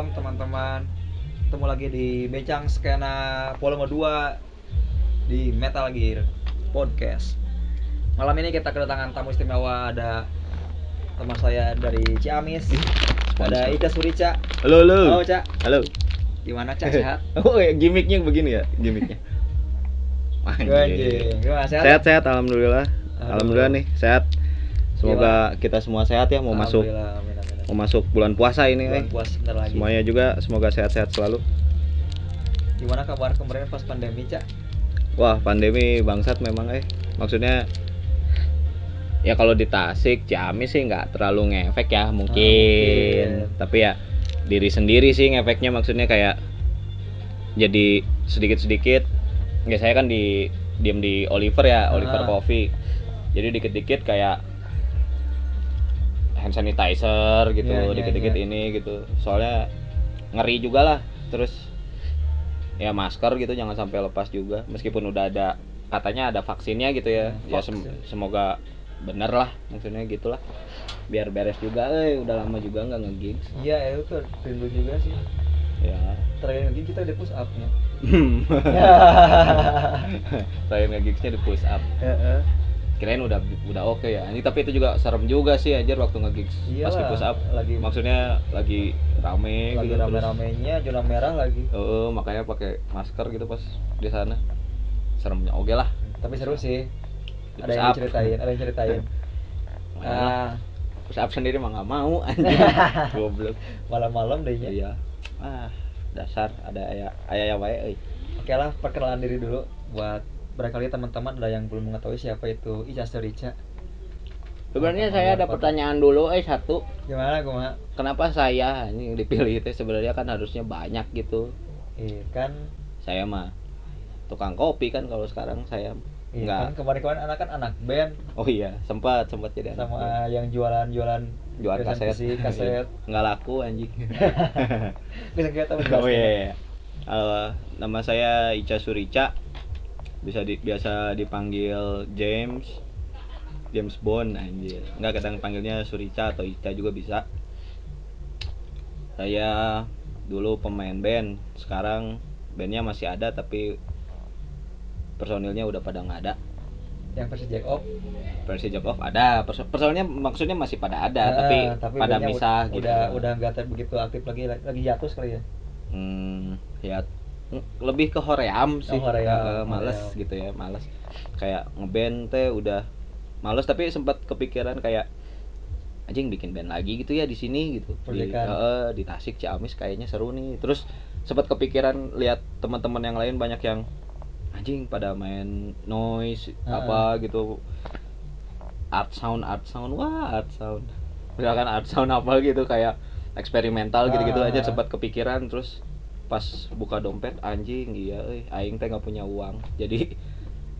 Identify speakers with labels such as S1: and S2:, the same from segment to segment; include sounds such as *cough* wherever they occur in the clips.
S1: malam teman-teman Ketemu lagi di Becang Skena volume 2 Di Metal Gear Podcast Malam ini kita kedatangan tamu istimewa Ada teman saya dari Ciamis Ada Ica Surica
S2: Halo, halo.
S1: Halo Cak
S2: Halo.
S1: Gimana Cak sehat? *laughs*
S2: Oh, ya, gimmicknya begini ya, gimmicknya. *laughs*
S1: Anjing. Gimana sehat?
S2: Sehat, sehat, alhamdulillah. Alhamdulillah nih, sehat. Semoga kita semua sehat ya mau masuk Mau masuk bulan puasa ini
S1: Bulan
S2: eh.
S1: puasa lagi
S2: Semuanya juga semoga sehat-sehat selalu.
S1: Gimana kabar kemarin pas pandemi Cak?
S2: Wah, pandemi bangsat memang eh. Maksudnya ya kalau di Tasik, Ciamis sih nggak terlalu ngefek ya mungkin.
S1: mungkin.
S2: Tapi ya diri sendiri sih ngefeknya maksudnya kayak jadi sedikit-sedikit. Ya saya kan di diem di Oliver ya, Oliver
S1: Ah.
S2: Coffee. Jadi dikit-dikit kayak hand sanitizer gitu,
S1: Iya, iya,
S2: dikit-dikit
S1: iya.
S2: ini gitu. Soalnya ngeri juga lah. Terus ya masker gitu jangan sampai lepas juga meskipun udah ada katanya ada vaksinnya gitu ya
S1: Hmm,
S2: ya sem-
S1: vaksin.
S2: semoga bener lah maksudnya gitulah biar beres juga eh udah lama juga nggak nge-gigs
S1: Iya, itu tuh rindu juga sih.
S2: ya
S1: Terakhir lagi kita di push up nya. *laughs*
S2: terakhir nge-gigsnya di push up. Kirain udah udah oke ya ini tapi itu juga serem juga sih anjir waktu nge-gigs pas di push up
S1: lagi
S2: maksudnya lagi rame
S1: lagi
S2: gitu
S1: rame-ramenya zona merah lagi.
S2: Heeh, makanya pakai masker gitu pas di sana seremnya oke lah
S1: Tapi seru sih.
S2: Di
S1: Ada yang
S2: up.
S1: diceritain, ada yang ceritain. *laughs*
S2: Makanya lah,
S1: Ah,
S2: push up sendiri mah nggak mau *laughs* anjing goblok
S1: malam-malam deh ya.
S2: iya ah dasar ada ayah ayah wae euy
S1: Oke lah, perkenalan diri dulu buat barangkali teman-teman ada yang belum mengetahui siapa itu Ica Surica.
S2: sebenarnya saya ada pertanyaan dulu eh satu
S1: Gimana gue mah?
S2: kenapa saya ini yang dipilih itu sebenarnya kan harusnya banyak gitu
S1: Iya kan,
S2: saya mah tukang kopi kan kalau sekarang saya
S1: iya
S2: Nggak.
S1: kan kemarin-kemarin anak kan anak band
S2: oh iya sempat sempat jadi anak band.
S1: sama yang jualan-jualan
S2: jual kaset
S1: presentasi kaset. *laughs*
S2: nggak laku anjing *laughs*
S1: Bisa kita *laughs*
S2: oh iya, iya. Eh, nama saya Ica Surica bisa di, biasa dipanggil James James Bond anjir. Nggak kadang panggilnya Surica atau Ica juga bisa. Saya dulu pemain band. Sekarang bandnya masih ada tapi personilnya udah pada nggak ada.
S1: Yang versi Jack Off.
S2: versi job off ada. Perso- personilnya maksudnya masih pada ada
S1: Ah,
S2: tapi, pada
S1: bandnya
S2: misah
S1: udah,
S2: gitu.
S1: Udah udah nggak begitu aktif lagi lagi hiatus kali ya.
S2: Hmm, ya lebih ke hoream sih.
S1: Oh, hoream,
S2: Eh, males
S1: hoream.
S2: gitu ya, males. Kayak ngeband teh udah males tapi sempat kepikiran kayak anjing bikin band lagi gitu ya di sini gitu. Di, eh, di Tasik Ciamis kayaknya seru nih. Terus sempat kepikiran lihat teman-teman yang lain banyak yang anjing pada main noise
S1: Ah.
S2: apa gitu. Art sound, art sound, wah art sound. Misalkan art sound apa gitu kayak eksperimental gitu-gitu
S1: Ah.
S2: aja sempat kepikiran terus pas buka dompet anjing iya euy aing teh nggak punya uang jadi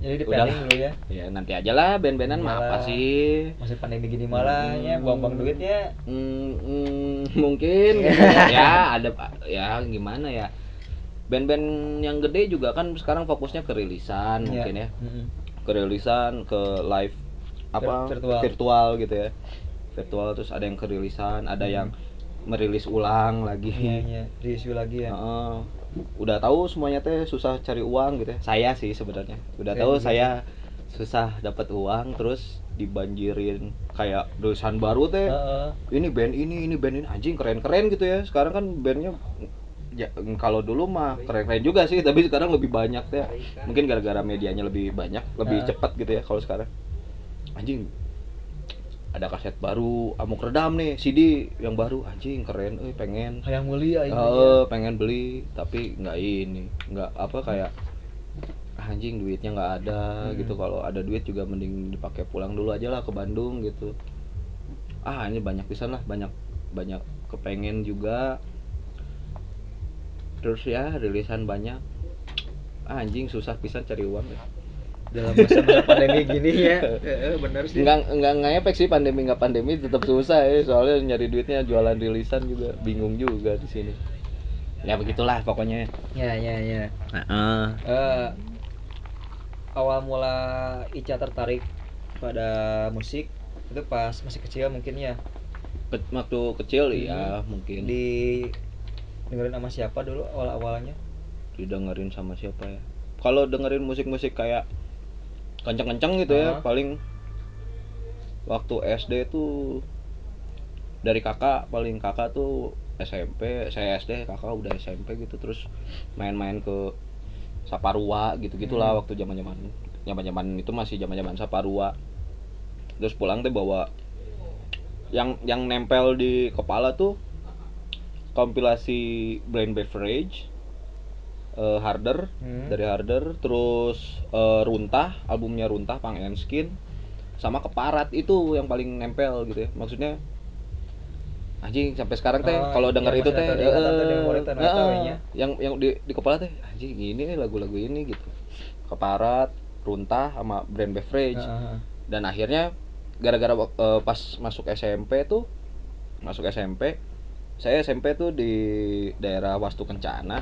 S1: Jadi di
S2: Udah
S1: dulu ya.
S2: ya nanti aja lah band-bandan mah apa sih
S1: Masih pandemi gini malahnya,
S2: Hmm.
S1: buang-buang duitnya.
S2: Hmm, hmm, mungkin gitu. *laughs* ya ada ya gimana ya band-band yang gede juga kan sekarang fokusnya ke rilisan
S1: Iya.
S2: mungkin ya
S1: Mm-mm.
S2: ke rilisan ke live apa
S1: Vir- virtual.
S2: gitu ya virtual terus ada yang ke rilisan ada
S1: Hmm.
S2: yang merilis ulang lagi
S1: Iya, iya, reissue lagi ya.
S2: Heeh. udah tahu semuanya teh susah cari uang gitu ya. Saya sih sebenarnya. Udah tahu saya susah dapat uang terus dibanjirin kayak tulisan baru teh.
S1: Heeh.
S2: Ini band ini, ini band ini anjing keren-keren gitu ya. Sekarang kan bandnya ya kalau dulu mah keren-keren juga sih, tapi sekarang lebih banyak teh. Mungkin gara-gara medianya lebih banyak, lebih
S1: Heeh.
S2: cepat gitu ya kalau sekarang. Anjing ada kaset baru, amuk redam nih, CD yang baru, anjing keren, eh pengen.
S1: Kayak mulia ini.
S2: Eh, pengen beli tapi nggak ini nggak apa kayak "Ah, anjing duitnya nggak ada
S1: Hmm.
S2: gitu kalau ada duit juga mending dipakai pulang dulu aja lah ke Bandung gitu ah ini banyak pisan lah banyak banyak kepengen juga terus ya rilisan banyak ah, anjing susah pisan cari uang ya.
S1: Dalam masa pandemi gini ya. Bener sih.
S2: Enggak enggak enggak efek sih pandemi enggak pandemi tetap susah ya soalnya nyari duitnya jualan rilisan juga bingung juga di sini. Ya begitulah pokoknya.
S1: Ya, ya, ya.
S2: Heeh.
S1: Eh, awal mula Ica tertarik pada musik itu pas masih kecil mungkin ya
S2: waktu kecil
S1: Hmm.
S2: ya mungkin
S1: di dengerin sama siapa dulu awal awalnya
S2: didengerin sama siapa ya kalau dengerin musik-musik kayak kenceng-kenceng gitu ya
S1: Ah.
S2: paling waktu SD tuh dari kakak paling kakak tuh SMP saya SD kakak udah SMP gitu terus main-main ke Saparua gitu gitulah
S1: Hmm.
S2: waktu zaman zaman zaman zaman itu masih zaman zaman Saparua terus pulang tuh bawa yang yang nempel di kepala tuh kompilasi Brain Beverage eh, Harder
S1: Hmm.
S2: dari Harder terus eh, Runtah albumnya Runtah Pang and Skin sama Keparat itu yang paling nempel gitu ya maksudnya anjing sampai sekarang teh
S1: Oh,
S2: kalau
S1: yang
S2: denger itu
S1: masih
S2: teh eh, eh, eh,
S1: ya.
S2: yang yang di di kepala teh anjing ini lagu-lagu ini gitu Keparat Runtah sama Brand Beverage
S1: Heeh.
S2: dan akhirnya gara-gara eh, pas masuk SMP tuh masuk SMP saya SMP tuh di daerah Wastu Kencana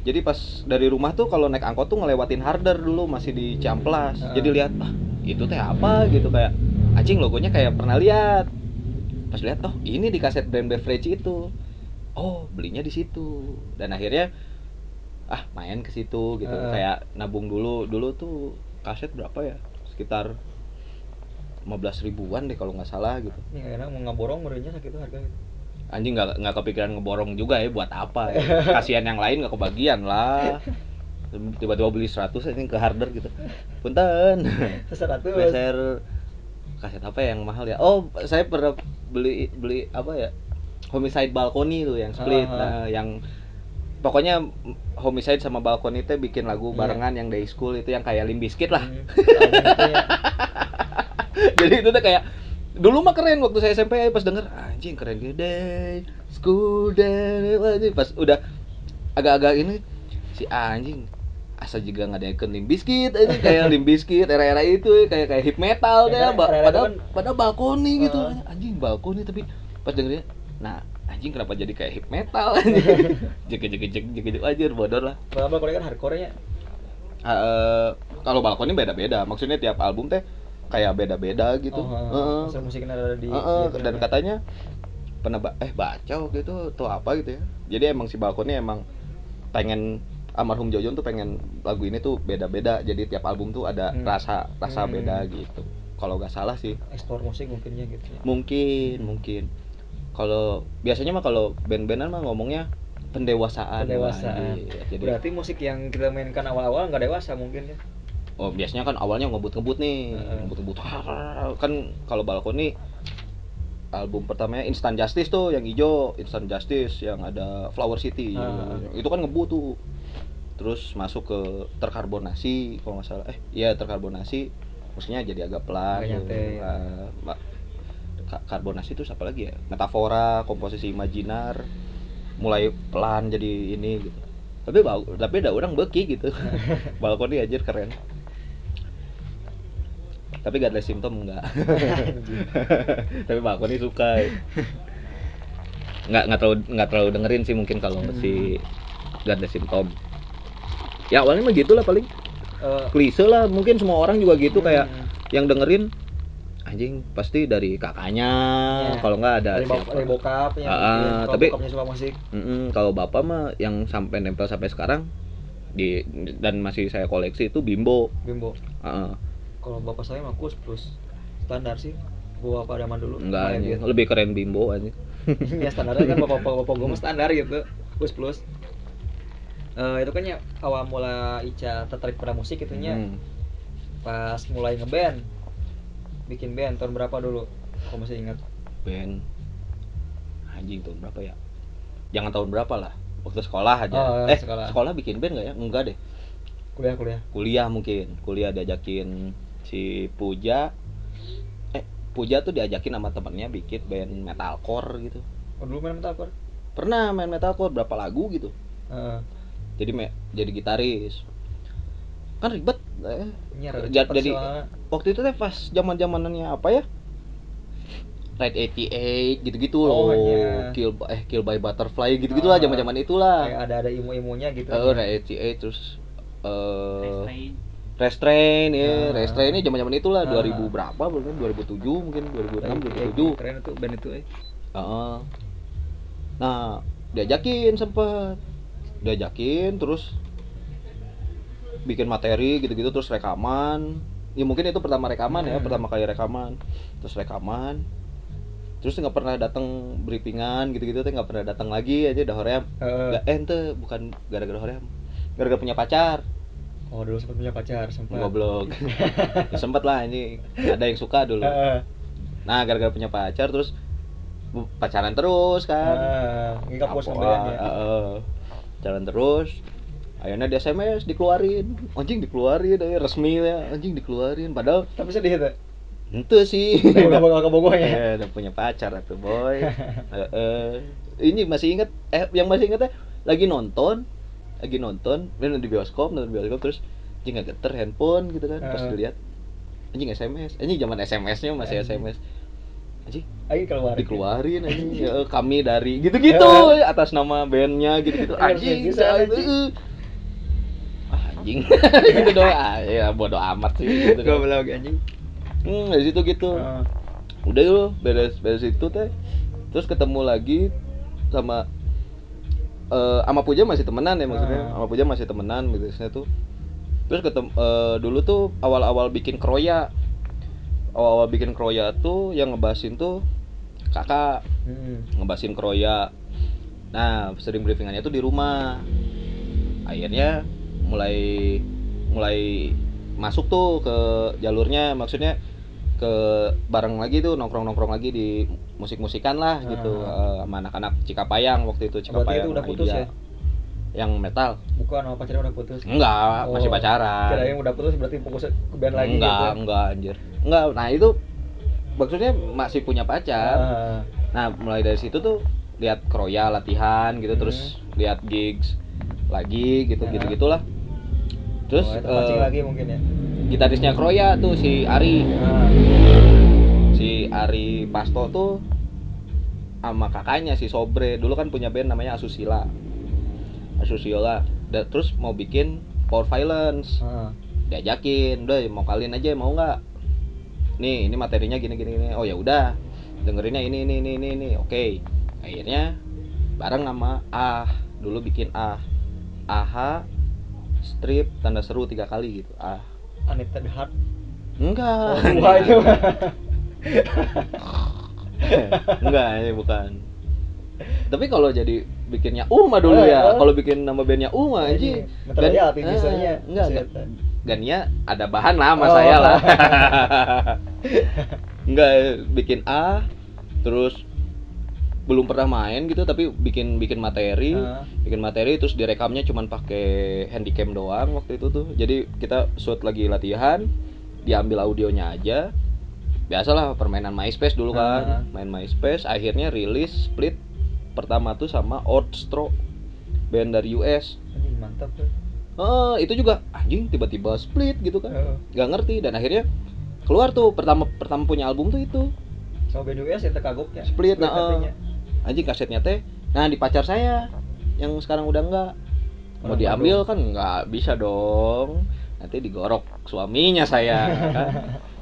S2: jadi pas dari rumah tuh kalau naik angkot tuh ngelewatin Harder dulu masih di Ciamplas.
S1: Heeh.
S2: jadi lihat ah itu teh apa? Gitu kayak anjing logonya kayak pernah lihat. Pas lihat oh ini di kaset brand beverage itu. Oh belinya di situ. Dan akhirnya ah main ke situ gitu.
S1: Heeh.
S2: kayak nabung dulu dulu tuh kaset berapa ya? Sekitar 15 ribuan deh kalau nggak salah gitu.
S1: Ini kayaknya mau ngaborong merenya sakit harga gitu.
S2: Anjing nggak nggak kepikiran ngeborong juga ya buat apa ya. *laughs* kasihan yang lain nggak kebagian lah. Tiba-tiba beli 100 ini ke harder gitu. Punten. *laughs*
S1: Seratus.
S2: Beser kaset apa yang mahal ya? Oh saya pernah beli beli apa ya? Homicide balkoni tuh yang split.
S1: Ah, ah.
S2: nah, yang pokoknya homicide sama balkoni teh bikin lagu
S1: Iya.
S2: barengan yang day school itu yang kayak limbiskit lah.
S1: Hmm, album itu ya. *laughs*
S2: jadi itu tuh kayak dulu mah keren waktu saya SMP pas denger anjing keren gede school day pas udah agak-agak ini si anjing asa juga nggak ada limp biscuit ini kayak limp biscuit era-era itu kayak kayak hip metal deh
S1: Ya kan,
S2: padahal
S1: itu kan-
S2: padahal balkoni gitu. Anjing balkoni tapi pas dengernya nah anjing kenapa jadi kayak hip metal? *laughs* Anjing jek jek jek jek jek aja bodor lah.
S1: Kalau balkon kan hardcore.
S2: Eh, kalau balkoni beda-beda maksudnya tiap album teh kayak beda-beda gitu
S1: Oh, heeh.
S2: Heeh.
S1: Asal musiknya ada di
S2: Heeh,
S1: gitu
S2: dan
S1: ya.
S2: katanya pernah ba- eh baca waktu itu tuh apa gitu ya jadi emang si balkoni emang pengen almarhum Jojon tuh pengen lagu ini tuh beda-beda jadi tiap album tuh ada
S1: Hmm.
S2: rasa rasa
S1: Hmm.
S2: beda gitu kalau nggak salah sih
S1: eksplor musik mungkinnya gitu ya.
S2: mungkin mungkin kalau biasanya mah kalau band-bandan mah ngomongnya pendewasaan
S1: Pendewasaan.
S2: anjir. jadi
S1: Berarti musik yang kita mainkan awal-awal nggak dewasa mungkin ya.
S2: Oh biasanya kan awalnya ngebut-ngebut nih
S1: Heeh.
S2: ngebut-ngebut kan kalau balkoni album pertamanya Instant Justice tuh yang hijau Instant Justice yang ada Flower City
S1: Heeh.
S2: itu kan ngebut tuh terus masuk ke terkarbonasi kalau nggak salah eh iya terkarbonasi musiknya jadi agak pelan gitu.
S1: nyantai.
S2: Ah, ma- ka- karbonasi itu apa lagi ya metafora komposisi imajinar mulai pelan jadi ini gitu tapi bau tapi ada orang beki gitu *laughs* balkoni anjir keren tapi Godless Symptom enggak *laughs* tapi balkoni suka nggak nggak terlalu nggak terlalu dengerin sih mungkin kalau
S1: Hmm.
S2: si Godless Symptom ya awalnya mah gitu lah paling
S1: Eh,
S2: klise lah mungkin semua orang juga gitu kayak
S1: hmm.
S2: yang dengerin anjing pasti dari kakaknya
S1: Iya.
S2: kalau nggak ada
S1: dari,
S2: siapa
S1: dari bokapnya
S2: Ah,
S1: mungkin. Kalau
S2: tapi-
S1: suka musik
S2: Mm-mm, kalau bapak mah yang sampai nempel sampai sekarang di dan masih saya koleksi itu bimbo
S1: bimbo
S2: Heeh.
S1: Kalau bapak saya mah kus plus standar sih. Gua pada zaman dulu.
S2: Enggak anjing.
S1: gitu.
S2: lebih keren bimbo anjing. *laughs*
S1: Ya standarnya kan bapak bapak, bapak gue mah standar gitu. Plus plus. Eh, itu kan ya awal mula Ica tertarik pada musik itunya
S2: Hmm.
S1: pas mulai ngeband. Bikin band tahun berapa dulu? Kalau masih ingat.
S2: Band. Anjing tahun berapa ya? Jangan tahun berapa lah. Waktu sekolah aja.
S1: Oh,
S2: eh
S1: sekolah.
S2: sekolah. bikin band nggak ya? Enggak deh.
S1: Kuliah kuliah.
S2: Kuliah mungkin. Kuliah diajakin si Puja eh Puja tuh diajakin sama temennya bikin band metalcore gitu
S1: oh, dulu main metalcore
S2: pernah main metalcore berapa lagu gitu
S1: Heeh.
S2: jadi me- jadi gitaris kan ribet eh.
S1: Cepet
S2: jadi
S1: soalnya.
S2: waktu itu teh pas zaman zamanannya apa ya Ride 88 gitu-gitu
S1: Oh,
S2: loh
S1: iya.
S2: kill by, eh kill by butterfly gitu gitulah
S1: Ah.
S2: zaman-zaman itulah
S1: kayak ada ada ilmu-ilmunya gitu
S2: Eh, Ride 88 terus eh
S3: Restrain.
S2: Restrain ya,
S1: Ah.
S2: Restrain ini zaman-zaman itulah
S1: Ah.
S2: 2000 berapa mungkin 2007 mungkin 2006
S1: Eh,
S2: 2007.
S1: keren itu band itu eh
S2: Heeh. Nah, diajakin sempet diajakin terus bikin materi gitu-gitu terus rekaman ya mungkin itu pertama rekaman ya
S1: Hmm.
S2: pertama kali rekaman terus rekaman terus nggak pernah datang briefingan gitu-gitu teh nggak pernah datang lagi aja udah hoream nggak eh ente bukan gara-gara hoream gara-gara punya pacar
S1: oh dulu sempat punya pacar sempat.
S2: Goblok. Ya, *laughs* sempet lah ini ada yang suka dulu. Nah gara-gara punya pacar terus pacaran terus kan.
S1: Heeh. Nggak puas kembaliannya.
S2: heeh. jalan terus akhirnya di SMS dikeluarin. Anjing dikeluarin eh, resmi ya. Anjing dikeluarin. Padahal
S1: tapi sedih tuh
S2: ente sih.
S1: Udah bakal ke Bogor ya?
S2: Eh, udah punya pacar atuh boy. *laughs* Heeh. ini masih inget eh yang masih inget lagi nonton lagi nonton ini di bioskop nonton bioskop terus anjing nggak geter handphone gitu kan pas
S1: Heeh.
S2: dilihat anjing SMS anjing zaman SMS-nya masih
S1: Anjing.
S2: SMS anjing
S1: lagi keluar
S2: dikeluarin anjing ya, kami dari gitu-gitu atas nama bandnya gitu-gitu anjing
S1: bisa,
S2: saya-
S1: anjing.
S2: eh. ah, anjing *laughs* gitu doang ah, ya bodo amat sih gitu doang.
S1: goblok anjing
S2: hmm, dari situ gitu udah yuk beres beres itu teh terus ketemu lagi sama eh sama Puja masih temenan ya maksudnya.
S1: Ah.
S2: sama Puja masih temenan gitu maksudnya tuh. Terus ketemu eh, dulu tuh awal-awal bikin kroya. Awal-awal bikin kroya tuh yang ngebahasin tuh kakak.
S1: Hmm.
S2: ngebahasin kroya. Nah sering briefingannya tuh di rumah. Akhirnya mulai mulai masuk tuh ke jalurnya maksudnya ke bareng lagi tuh nongkrong nongkrong lagi di musik musikan lah gitu
S1: Ah.
S2: eh, sama anak-anak Cikapayang waktu itu
S1: berarti
S2: Cikapayang
S1: itu udah putus ya?
S2: Yang metal.
S1: Bukan sama pacarnya udah putus.
S2: Enggak
S1: Oh,
S2: masih pacaran.
S1: Kira yang udah putus berarti fokus ke band lagi
S2: enggak
S1: gitu
S2: enggak anjir. Enggak nah itu maksudnya masih punya pacar.
S1: Ah.
S2: Nah, mulai dari situ tuh lihat kroya latihan gitu terus lihat gigs lagi gitu
S1: Hmm.
S2: gitu gitulah. Terus
S1: oh,
S2: eh,
S1: lagi mungkin ya?
S2: gitarisnya kroya tuh si Ari,
S1: Ah.
S2: Ari Pasto tuh sama kakaknya si Sobre dulu kan punya band namanya Asusila. Asusila. Da- terus mau bikin Power Violence.
S1: Ah.
S2: Diajakin, udah mau kalian aja mau nggak? Nih, ini materinya gini gini gini. Oh ya udah. Dengerinnya ini ini ini ini ini. Oke. Akhirnya bareng sama Ah. Dulu bikin Ah. AH strip tanda seru tiga kali gitu. Ah.
S1: Anita the Heart
S2: Enggak.
S1: oh, *laughs* *laughs*
S2: Enggak, ini bukan. Tapi kalau jadi bikinnya Uma dulu ya.
S1: Eh, eh.
S2: Kalau bikin nama bandnya Uma aja.
S1: Bentar aja api bisanya
S2: enggak, enggak.
S1: Set.
S2: Gania ada bahan lah sama
S1: Oh.
S2: saya lah. *laughs* enggak bikin A terus belum pernah main gitu tapi bikin bikin materi
S1: Ah.
S2: bikin materi terus direkamnya cuman pakai handycam doang waktu itu tuh jadi kita shoot lagi latihan diambil audionya aja biasalah permainan MySpace dulu kan.
S1: Ah.
S2: main MySpace akhirnya rilis split pertama tuh sama Outstro band dari US
S1: Anjing, mantap tuh.
S2: Eh, itu juga anjing tiba-tiba split gitu kan.
S1: Heeh.
S2: nggak ngerti dan akhirnya keluar tuh pertama pertama punya album tuh itu.
S1: Sama band US yang terkagoknya
S2: Split, nah,
S1: katanya.
S2: anjing kasetnya teh nah di pacar saya yang sekarang udah enggak mau
S1: Orang
S2: diambil kan nggak bisa dong. Nanti digorok suaminya saya *laughs* kan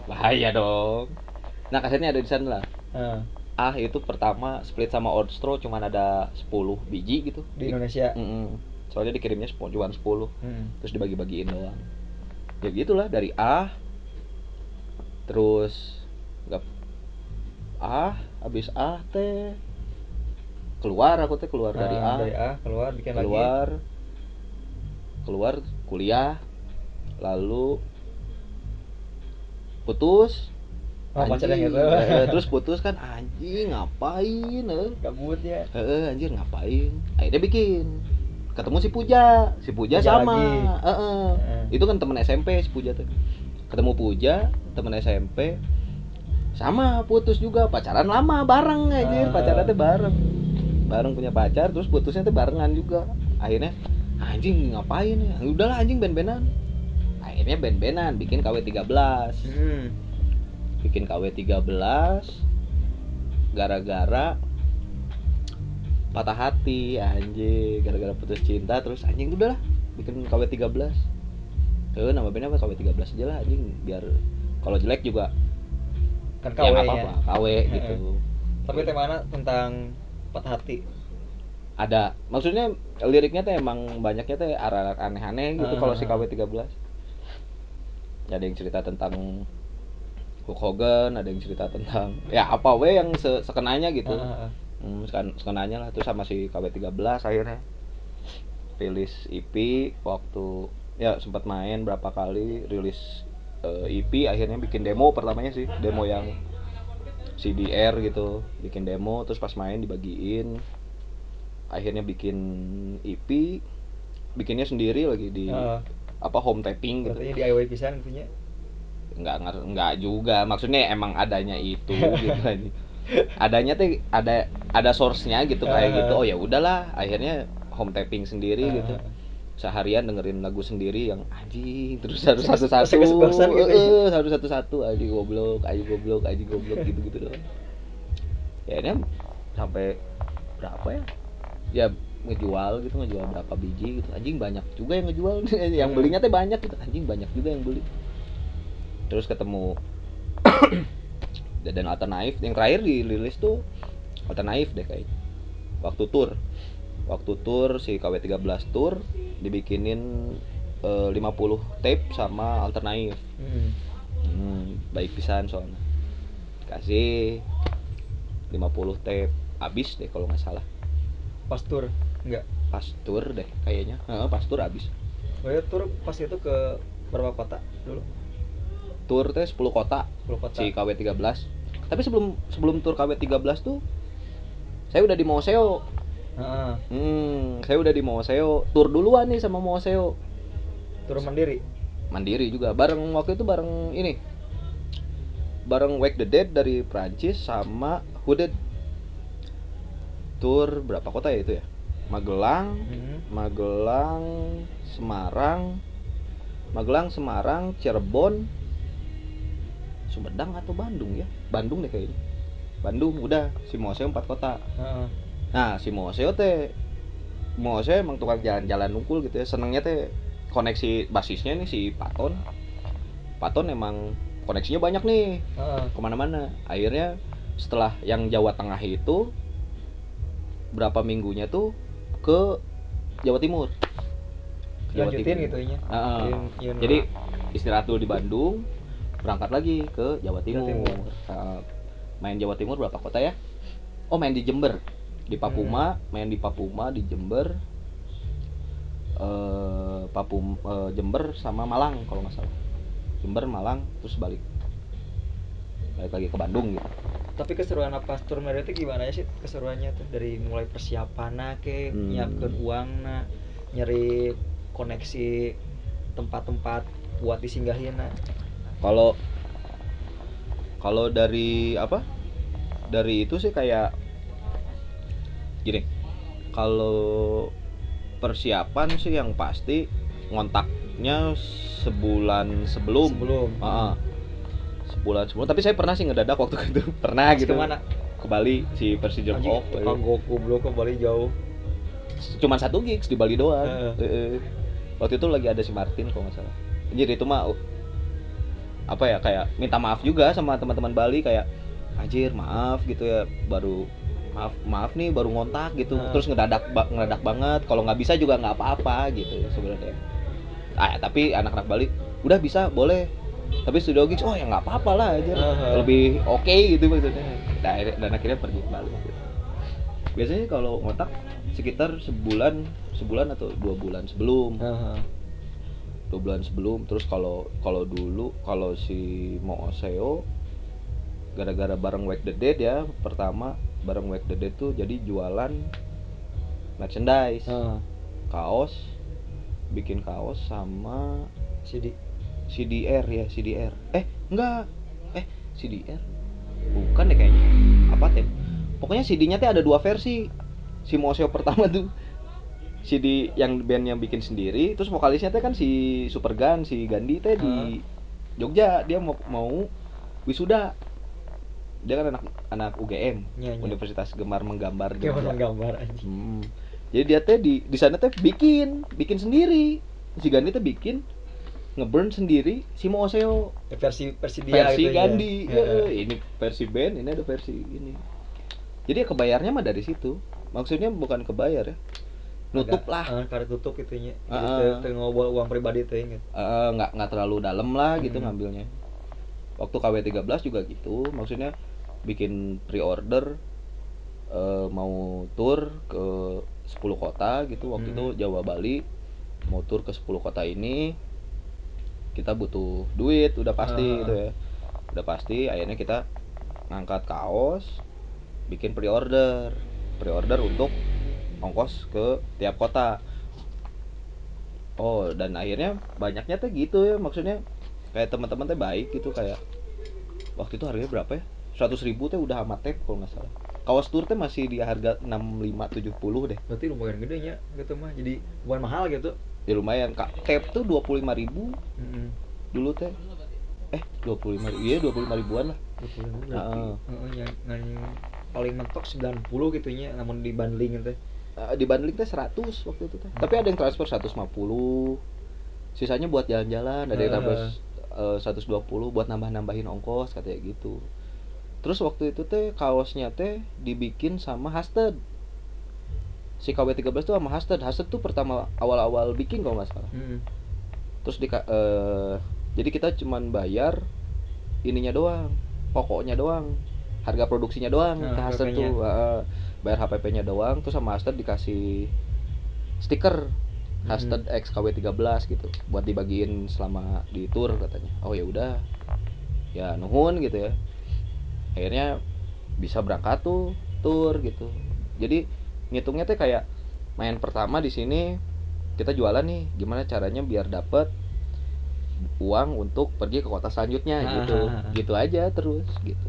S2: bahaya dong. Nah kasetnya ada di sana lah.
S1: Ah,
S2: ah itu pertama split sama Outstro cuman ada 10 biji gitu.
S1: Di Indonesia?
S2: Mm-mm. soalnya dikirimnya cuma 10
S1: Hmm.
S2: terus dibagi-bagiin doang. Ya gitulah dari A terus nggak A habis A teh keluar aku teh keluar dari
S1: Nah,
S2: A.
S1: dari A keluar bikin lagi.
S2: Keluar. Keluar kuliah. Lalu putus
S1: oh yang
S2: Eh, terus putus kan anjing ngapain eh?
S1: kabutnya
S2: Heeh, anjir ngapain? Akhirnya bikin. Ketemu si Puja, si Puja
S1: Puja
S2: sama. Heeh.
S1: Heeh.
S2: Itu kan temen SMP si Puja tuh. Ketemu Puja, temen SMP. Sama putus juga, pacaran lama bareng anjir,
S1: Ah.
S2: pacaran tuh bareng. Bareng punya pacar, terus putusnya tuh barengan juga. Akhirnya anjing ngapain ya? Udahlah anjing ben-benan akhirnya ben-benan, bikin KW 13
S1: hmm.
S2: bikin KW 13 gara-gara patah hati anjing gara-gara putus cinta terus anjing udahlah bikin KW 13 eh nama bandnya apa? KW 13 aja lah anjing biar kalau jelek juga
S1: kan KW
S2: ya,
S1: apa
S2: -apa. KW gitu.
S1: Tapi temanya tentang patah hati?
S2: Ada. Maksudnya liriknya tuh emang banyaknya tuh arah-arah aneh-aneh gitu
S1: uh -huh.
S2: kalau si
S1: KW
S2: 13 ada yang cerita tentang Hulk Hogan ada yang cerita tentang ya apa we yang se sekenanya gitu.
S1: Ah.
S2: hmm, seken- sekenanya lah. Terus sama si KW13 akhirnya rilis EP waktu ya sempat main berapa kali rilis eh, EP akhirnya bikin demo pertamanya sih. Demo yang CDR gitu bikin demo terus pas main dibagiin. Akhirnya bikin EP bikinnya sendiri lagi di
S1: Ah,
S2: apa home taping gitu.
S1: Katanya DIY pisan punya.
S2: nggak ngar- nggak juga. Maksudnya emang adanya itu *laughs* gitu aja. Adanya tuh ada ada source-nya gitu kayak
S1: Ah.
S2: gitu oh ya udahlah akhirnya home taping sendiri
S1: Ah,
S2: gitu.
S1: Ah, ah.
S2: seharian dengerin lagu sendiri yang anjing terus harus satu-satu
S1: kesebelasan gitu ya?
S2: eh, harus satu-satu anjing goblok anjing goblok anjing goblok gitu gitu doang. Ya ini sampai berapa ya? Ya ngejual gitu ngejual berapa biji gitu. Anjing banyak juga yang ngejual. *laughs* Yang belinya teh banyak gitu. Anjing banyak juga yang beli. Terus ketemu *coughs* dan alternatif yang terakhir dirilis tuh alternatif deh kayaknya waktu tour. Waktu tour si KW13 tour dibikinin eh, 50 tape sama alternatif
S1: Hmm.
S2: hmm, baik pisan soalnya. Kasih 50 tape. Habis deh kalau nggak salah.
S1: Pas tur enggak.
S2: pas tour deh kayaknya. Heeh, pas tour habis.
S1: Oh ya tur pas itu ke berapa kota dulu?
S2: tour teh 10 kota.
S1: 10 kota.
S2: si KW13 tapi sebelum sebelum tour KW13 tuh saya udah di Moseo.
S1: Heeh.
S2: hmm saya udah di Moseo. Tour duluan nih sama Moseo.
S1: Tur mandiri.
S2: mandiri juga. Bareng waktu itu bareng ini. Bareng Wake the Dead dari Prancis sama Hooded. Tour berapa kota ya itu ya Magelang
S1: Hmm.
S2: Magelang Semarang Magelang Semarang Cirebon Sumedang atau Bandung ya Bandung deh kayaknya Bandung udah si Moseo empat kota
S1: Heeh.
S2: Nah, si Moseo teh Moseo emang tukang jalan-jalan nungkul gitu ya. Senengnya teh koneksi basisnya nih si Paton. Paton emang koneksinya banyak nih
S1: Heeh.
S2: ke mana-mana. Akhirnya setelah yang Jawa Tengah itu berapa minggunya tuh ke Jawa Timur. Jawa
S1: Lanjutin
S2: Timur.
S1: gitu ya.
S2: Heeh.
S1: Yang- yang
S2: Jadi istirahat dulu di Bandung, berangkat lagi ke Jawa Timur.
S1: Timur.
S2: Heeh. main Jawa Timur berapa kota ya? Oh main di Jember, di Papuma,
S1: Hmm.
S2: main di Papuma di Jember, eh Papum eh, Jember sama Malang kalau nggak salah. Jember, Malang, terus balik, balik lagi ke Bandung gitu.
S1: Tapi keseruan apa tur mandiri itu gimana ya sih keseruannya tuh dari mulai persiapan ke
S2: Hmm.
S1: nyiapkeun uang nyari koneksi tempat-tempat buat disinggahin
S2: Kalau kalau dari apa? Dari itu sih kayak gini. Kalau persiapan sih yang pasti ngontaknya sebulan sebelum.
S1: sebelum
S2: Ah, ah. Sebulan sebelum. Tapi saya pernah sih ngedadak waktu *laughs* itu. Pernah gitu.
S1: ke mana
S2: Ke Bali si Persija Off.
S1: tukang goblok ke Bali jauh
S2: Cuman satu gigs di Bali doang.
S1: Heeh.
S2: Heeh. Waktu itu lagi ada si Martin kalau nggak salah. Anjir itu mah uh, apa ya kayak minta maaf juga sama teman-teman Bali kayak anjir maaf gitu ya baru maaf maaf nih baru ngontak gitu
S1: Nah.
S2: terus ngedadak ba- ngedadak banget kalau nggak bisa juga nggak apa-apa gitu sebenarnya ah tapi anak-anak Bali udah bisa boleh tapi studio gigs oh ya nggak apa-apa lah aja
S1: Aha.
S2: lebih oke gitu maksudnya dan, akhirnya- dan akhirnya pergi ke Bali gitu. biasanya kalau ngontak sekitar sebulan sebulan atau dua bulan sebelum
S1: Heeh.
S2: dua bulan sebelum terus kalau kalau dulu kalau si Mo Oseo gara-gara bareng Wake the Dead ya pertama bareng Wake the Dead tuh jadi jualan merchandise
S1: Heeh.
S2: kaos bikin kaos sama
S1: CD
S2: CDR ya CDR eh enggak. Eh CDR bukan deh kayaknya. Apa teh pokoknya CD-nya teh ada dua versi. Si Moseo pertama tuh CD yang band yang bikin sendiri terus vokalisnya teh kan si Supergun si Gandhi teh di Jogja. Dia mau mau wisuda. Dia kan anak anak UGM
S1: Iya, iya.
S2: Universitas Gemar Menggambar
S1: Gimana
S2: Jogja.
S1: Gambar anjing.
S2: Hmm. Jadi dia teh di di sana teh bikin, bikin sendiri. Si Gandhi teh bikin ngeburn sendiri si Moseo
S1: Ya, versi versi dia
S2: versi
S1: gitu
S2: Gandhi.
S1: ya.
S2: Ya, ini versi band, ini ada versi ini. Jadi ya kebayarnya mah dari situ. maksudnya bukan kebayar ya nutup
S1: Agak,
S2: lah
S1: eh, karena tutup itunya teu ngobrol uang pribadi teh gitu
S2: Eh, nggak nggak terlalu dalam lah gitu
S1: Hmm.
S2: ngambilnya waktu KW 13 juga gitu maksudnya bikin pre-order eh, mau tour ke 10 kota gitu waktu
S1: Hmm.
S2: itu Jawa Bali mau tour ke 10 kota ini kita butuh duit udah pasti
S1: Ah.
S2: gitu ya. Udah pasti akhirnya kita ngangkat kaos bikin pre-order. Pre-order untuk ongkos ke tiap kota. Oh dan akhirnya banyaknya tuh gitu ya. Maksudnya kayak teman-teman teh baik gitu kayak waktu itu harganya berapa ya? 100 ribu teh udah sama tape kalau nggak salah. Kaos tour teh masih di harga 65 70 deh.
S1: Berarti lumayan gede ya gitu mah. Jadi bukan mahal gitu
S2: ya lumayan kak. Tape tuh 25 ribu.
S1: Heeh.
S2: dulu teh. Eh 25 ribu. Iya 25 ribuan lah.
S1: Dua puluh ribu.
S2: Heeh.
S1: berarti Heeh, yang, paling mentok 90 gitu nya namun dibanding gitu.
S2: Eh, di bundling teh 100 waktu itu teh. Tapi ada yang transfer 150 sisanya buat jalan-jalan ada yang
S1: Heeh.
S2: transfer eh, 120 buat nambah-nambahin ongkos katanya gitu. Terus waktu itu teh kaosnya teh dibikin sama Hasted si KW13 tuh sama Hasted Hasted tuh pertama awal-awal bikin kalau nggak salah.
S1: Heeh.
S2: terus di eh, jadi kita cuman bayar ininya doang pokoknya doang harga produksinya doang
S1: Nah,
S2: ke tuh eh, bayar HPP-nya doang terus sama Hasted dikasih stiker Hasted X KW13 gitu buat dibagiin selama di tour katanya. Oh ya udah. Ya nuhun gitu ya. Akhirnya bisa berangkat tuh tour gitu. Jadi ngitungnya tuh kayak main pertama di sini kita jualan nih gimana caranya biar dapet uang untuk pergi ke kota selanjutnya
S1: Ah,
S2: gitu. Gitu aja terus gitu.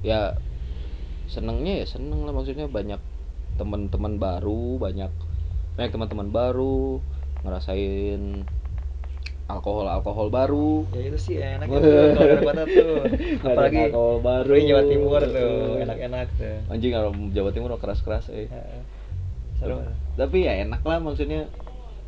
S2: Ya senengnya ya seneng lah maksudnya banyak teman-teman baru banyak banyak teman-teman baru ngerasain alkohol alkohol baru.
S1: Ya itu sih enak gitu kalau tuh. *laughs* Apalagi
S2: alkohol baru.
S1: Jawa Timur tuh enak-enak tuh.
S2: Anjing kalau Jawa Timur keras keras eh.
S1: Heeh. seru.
S2: Tapi ya enak lah maksudnya.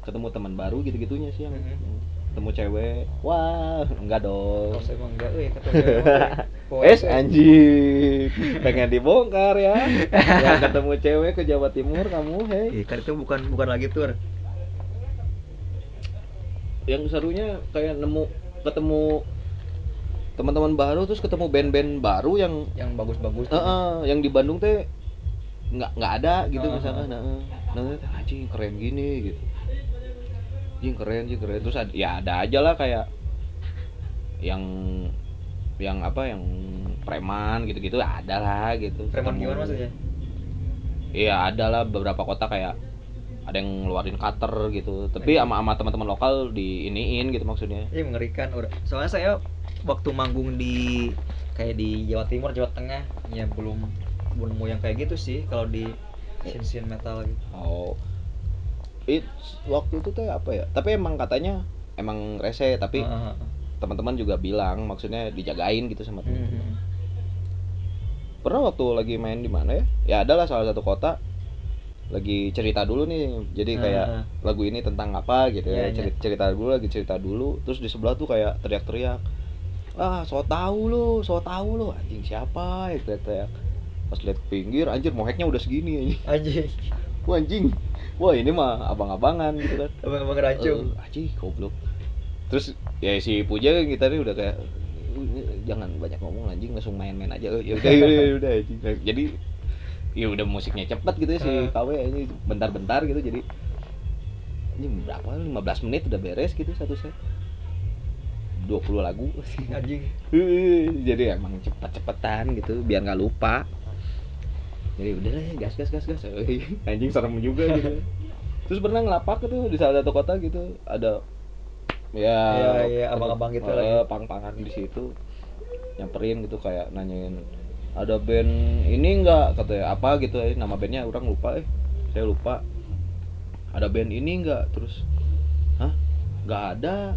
S2: Ketemu teman baru gitu gitunya sih yang
S1: Mhm.
S2: ketemu cewek. Wah enggak dong.
S1: Kalau saya emang enggak eh saya emang,
S2: es anjing. Pengen dibongkar ya. *laughs* Yang ketemu cewek ke Jawa Timur kamu hei
S1: kan itu bukan bukan lagi tur.
S2: Yang serunya kayak nemu ketemu teman-teman baru terus ketemu band-band baru yang
S1: Yang bagus-bagus.
S2: eh, eh, yang di Bandung teh nggak nggak ada gitu
S1: Ah,
S2: misalkan nah, eh. nah teh, anjing keren gini gitu anjing keren anjing keren terus ada, ya ada aja lah kayak yang yang apa yang preman gitu-gitu ada lah gitu
S1: Preman gimana maksudnya?
S2: Iya ada lah beberapa kota kayak ada yang ngeluarin cutter gitu. Tapi sama sama teman-teman lokal di iniin gitu maksudnya.
S1: Iya mengerikan. Udah. Soalnya saya waktu manggung di kayak di Jawa Timur, Jawa Tengah, ya belum belum yang kayak gitu sih kalau di scene-scene metal gitu.
S2: oh. It waktu itu teh apa ya? Tapi emang katanya emang rese tapi
S1: Heeh, heeh.
S2: teman-teman juga bilang maksudnya dijagain gitu sama teman
S1: Mhm.
S2: pernah waktu lagi main di mana ya? Ya adalah salah satu kota lagi cerita dulu nih. Jadi kayak
S1: Ah.
S2: lagu ini tentang apa gitu ya.
S1: Iya, iya.
S2: cerita, cerita dulu lagi cerita dulu. Terus di sebelah tuh kayak teriak-teriak ah so tahu lo so tahu lo anjing siapa? Ya teriak-teriak. Pas lihat pinggir anjir moheknya udah segini anjing.
S1: Anjing. *laughs*
S2: wah anjing. Wah ini mah abang-abangan gitu kan.
S1: Abang-abang rancung.
S2: Eh, anjing goblok. Terus ya si Puja kan gitarnya udah kayak "Uh, jangan banyak ngomong anjing langsung main-main aja. *laughs* Ya udah ya udah ya udah jadi ya udah musiknya cepet gitu ya si
S1: Eh.
S2: KW ini bentar-bentar gitu jadi ini berapa 15 menit udah beres gitu satu set 20 lagu
S1: Anjing. *laughs*
S2: jadi emang cepet-cepetan gitu biar nggak lupa jadi udah lah gas gas gas gas *laughs* anjing serem juga gitu *laughs* terus pernah ngelapak tuh di salah satu kota gitu ada ya
S1: Iya, iya, abang-abang gitu
S2: eh,
S1: lagi.
S2: pang-pangan di situ nyamperin gitu kayak nanyain ada band ini enggak katanya apa gitu ya nama bandnya orang lupa eh saya lupa. Ada band ini enggak terus hah? Nggak ada?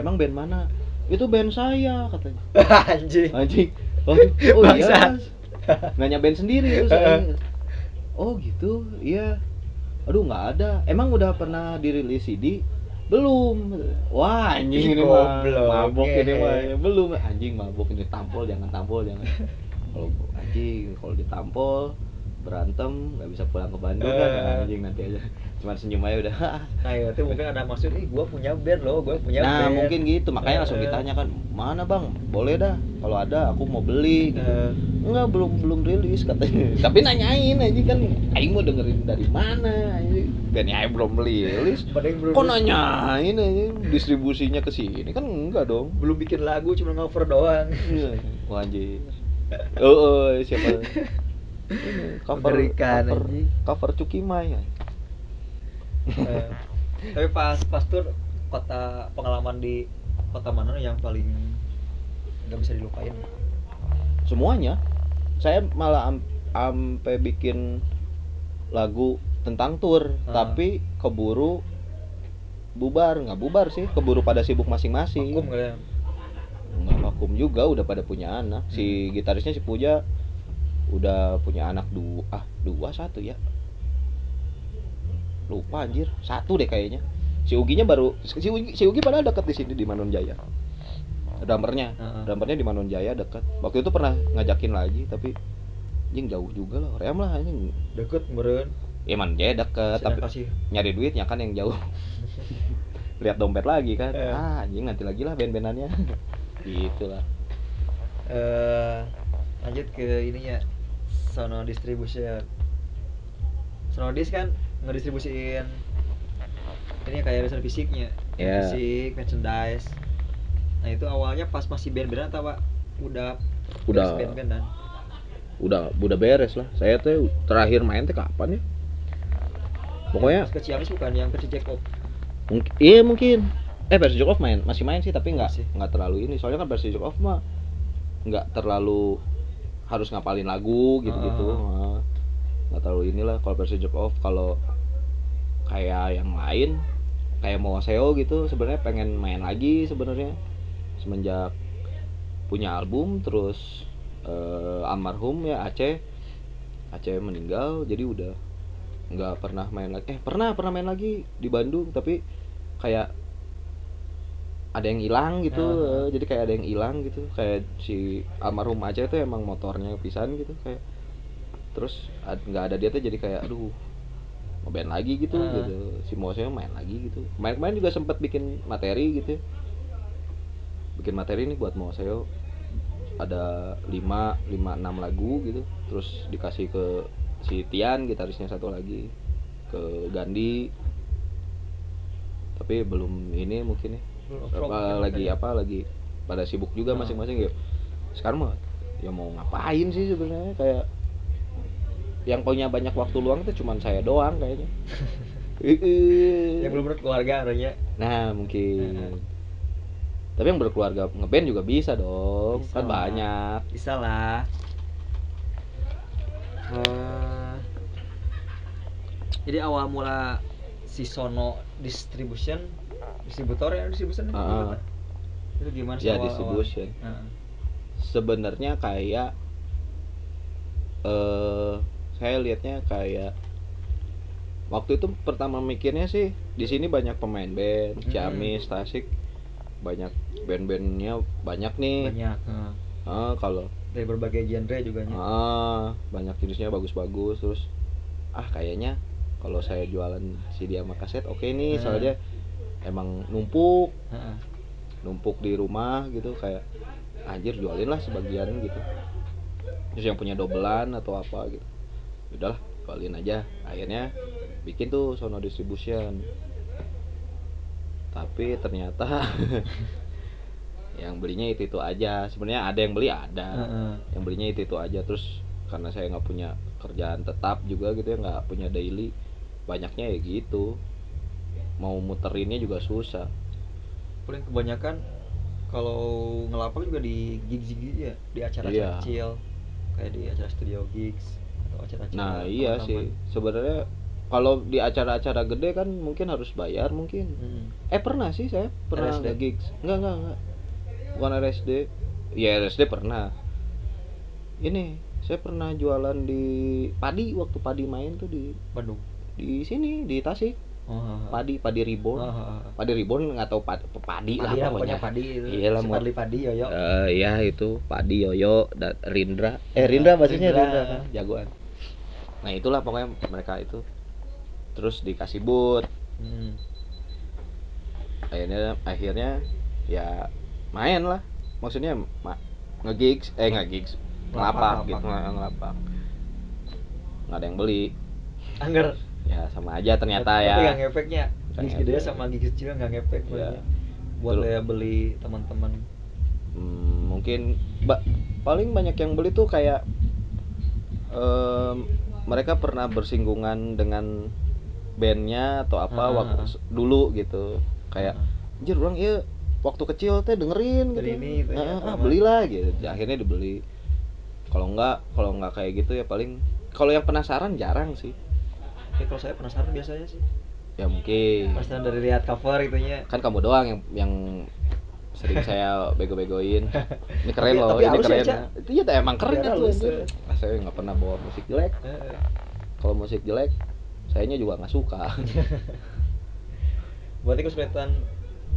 S2: Emang band mana? Itu band saya katanya. *laughs*
S1: Anjing.
S2: anjing. Oh, oh iya nggak nyobain sendiri itu saya. Oh gitu. Iya. Aduh nggak ada. Emang udah pernah dirilis CD belum. Wah anjing ini mah. mabok ini mah. Belum. Anjing mabok ini. Tampol jangan tampol jangan kalau anjing kalau ditampol berantem nggak bisa pulang ke Bandung kan
S1: Eh.
S2: anjing nanti aja. Cuma senyum aja udah. *laughs*
S1: Nah itu mungkin ada maksud ih gua punya band loh gua punya
S2: nah
S1: band.
S2: mungkin gitu makanya langsung
S1: Eh,
S2: ditanya kan mana bang? Boleh dah kalau ada aku mau beli. Gitu. Enggak belum belum rilis katanya. *laughs* Tapi nanyain aja kan aing mau dengerin dari mana? Aja kan ya belum rilis. Kok nanyain aja distribusinya ke sini? Kan enggak dong.
S1: Belum bikin lagu cuma cover doang.
S2: Wah anjir. Oh, oh, siapa? Ini, *laughs* cover
S1: Mengerikan,
S2: cover, cover Cukimai ya.
S1: Eh, tapi pas pas tur kota pengalaman di kota mana yang paling nggak bisa dilupain
S2: Semuanya. Saya malah am- ampe bikin lagu tentang tur,
S1: Ah.
S2: tapi keburu bubar, nggak bubar sih, keburu pada sibuk masing-masing.
S1: Vakum
S2: juga, udah pada punya anak. Si gitarisnya si Puja udah punya anak dua, ah dua satu ya. Lupa anjir, satu deh kayaknya. Si Uginya baru, si Ugi, si Ugi padahal dekat di sini di Manunjaya. Drummernya,
S1: Heeh.
S2: drummernya di Manunjaya dekat. Waktu itu pernah ngajakin lagi, tapi anjing jauh juga lah, Ream lah anjing.
S1: deket meren
S2: Ya Manunjaya dekat, tapi
S1: kasih
S2: nyari duitnya kan yang jauh. *laughs* Lihat dompet lagi kan.
S1: Eh.
S2: Ah, anjing nanti lagi lah band-bandannya. Gitu lah.
S1: eh lanjut ke ininya sono distribution Sonodis kan ngedistribusiin ini kayak riset fisiknya
S2: Ya.
S1: fisik merchandise. Nah itu awalnya pas masih band-bandan atau pak? Udah
S2: Udah.
S1: band-bandan
S2: udah udah beres lah. Saya tuh terakhir main teh kapan ya? Pokoknya
S1: ke Ciamis bukan yang versi Jacob
S2: mungkin iya mungkin eh versi Jokov main masih main sih tapi nggak nggak terlalu ini. Soalnya kan versi Jokov mah nggak terlalu harus ngapalin lagu gitu gitu
S1: Ah.
S2: nggak terlalu inilah kalau versi Jokov kalau kayak yang lain kayak mau SEO gitu sebenarnya pengen main lagi sebenarnya. Semenjak punya album terus eh, almarhum ya Aceh. Aceh meninggal jadi udah nggak pernah main lagi. Eh pernah pernah main lagi di Bandung tapi kayak ada yang hilang gitu eh, jadi kayak ada yang hilang gitu. Kayak si almarhum Aceh itu emang motornya pisan gitu kayak terus nggak ada dia tuh jadi kayak aduh mau band lagi gitu
S1: Ah.
S2: gitu. Si Moseo main lagi gitu. Main-main juga sempat bikin materi gitu. Bikin materi nih buat Moseo ada 5 5 6 lagu gitu. Terus dikasih ke si Tian gitarisnya satu lagi ke Gandhi. Tapi belum ini mungkin ya apa, lagi apa lagi pada sibuk juga
S1: Ah.
S2: masing-masing ya? Sekarang mah ya mau ngapain sih sebenarnya? Kayak yang punya banyak waktu luang tuh cuman saya doang kayaknya. *laughs*
S1: Yang belum berkeluarga artinya
S2: nah mungkin.
S1: Nah.
S2: tapi yang berkeluarga ngeband juga bisa dong
S1: Bisa
S2: kan
S1: lah.
S2: banyak.
S1: Bisa lah. Eh, jadi awal mula si Sono distribution distributor ya distribution
S2: ah.
S1: itu gimana sih
S2: ya distribution
S1: Nah,
S2: sebenarnya kayak eh saya lihatnya kayak waktu itu pertama mikirnya sih di sini banyak pemain band
S1: Hmm.
S2: Ciamis Tasik banyak band-bandnya banyak nih
S1: banyak nah,
S2: Ah, kalau
S1: dari berbagai genre juga nya.
S2: ah, banyak jenisnya bagus-bagus terus ah kayaknya kalau saya jualan CD sama kaset oke nih
S1: Hmm.
S2: soalnya emang numpuk.
S1: Heeh.
S2: numpuk di rumah gitu kayak anjir jualin lah sebagian gitu. Terus yang punya dobelan atau apa gitu. Udahlah jualin aja. Akhirnya bikin tuh sono distribution. Tapi ternyata *laughs* yang belinya itu itu aja. Sebenarnya ada yang beli ada.
S1: Heeh.
S2: yang belinya itu itu aja. Terus karena saya nggak punya kerjaan tetap juga gitu ya nggak punya daily banyaknya ya gitu mau muterinnya juga susah
S1: paling kebanyakan kalau ngelapang juga di gigs gigs ya di acara-acara
S2: Iya.
S1: kecil kayak di acara studio gigs atau acara-acara
S2: Nah iya sih sebenarnya kalau di acara-acara gede kan mungkin harus bayar mungkin.
S1: Hmm.
S2: Eh pernah sih saya pernah
S1: RSD?
S2: nge-gigs. Enggak enggak enggak. Bukan RSD. Ya RSD pernah. Ini saya pernah jualan di Padi waktu Padi main tuh di
S1: Bandung
S2: di sini di Tasik. Padi Padi Reborn.
S1: Oh.
S2: Padi Reborn nggak tahu padi, padi lah
S1: Padi lah
S2: pokoknya.
S1: pokoknya padi
S2: Iya lah,
S1: Padli padi yoyo
S2: Eh iya itu Padi Yoyo dan Rindra. Eh Rindra bahasanya
S1: Rindra.
S2: Rindra, kan jagoan. nah itulah pokoknya mereka itu terus dikasih boot
S1: Hmm.
S2: akhirnya akhirnya ya main lah maksudnya ma- nge-gigs eh nggak gigs ngelapak
S1: Ngelapak,
S2: gitu
S1: ngelapak.
S2: nge- ngelapak nggak ada yang beli
S1: Angger.
S2: Ya sama aja ternyata
S1: Tapi
S2: ya
S1: nggak ngefeknya.
S2: Nggak
S1: Gigs gede sama gigs kecil nggak ngefek maksudnya. Buat
S2: Betul.
S1: beli teman-teman.
S2: Hmm, mungkin ba- paling banyak yang beli tuh kayak em, mereka pernah bersinggungan dengan bandnya atau apa
S1: Ah.
S2: waktu dulu gitu kayak anjir orang iya waktu kecil teh dengerin gitu
S1: ini, gitu ya,
S2: Ah, ah, belilah gitu akhirnya dibeli kalau enggak kalau enggak kayak gitu ya paling kalau yang penasaran jarang sih
S1: Ya kalau saya penasaran biasanya sih.
S2: ya mungkin
S1: Penasaran dari lihat cover itunya.
S2: kan kamu doang yang yang sering saya bego-begoin *laughs* ini keren
S1: Tapi-
S2: loh
S1: tapi
S2: ini
S1: ya,
S2: keren
S1: Cak?
S2: itu ya emang keren itu
S1: halus,
S2: anjir.
S1: ya.
S2: Ah, saya nggak pernah bawa musik jelek
S1: Eh,
S2: kalau musik jelek sayanya juga nggak suka *laughs*
S1: Berarti kesulitan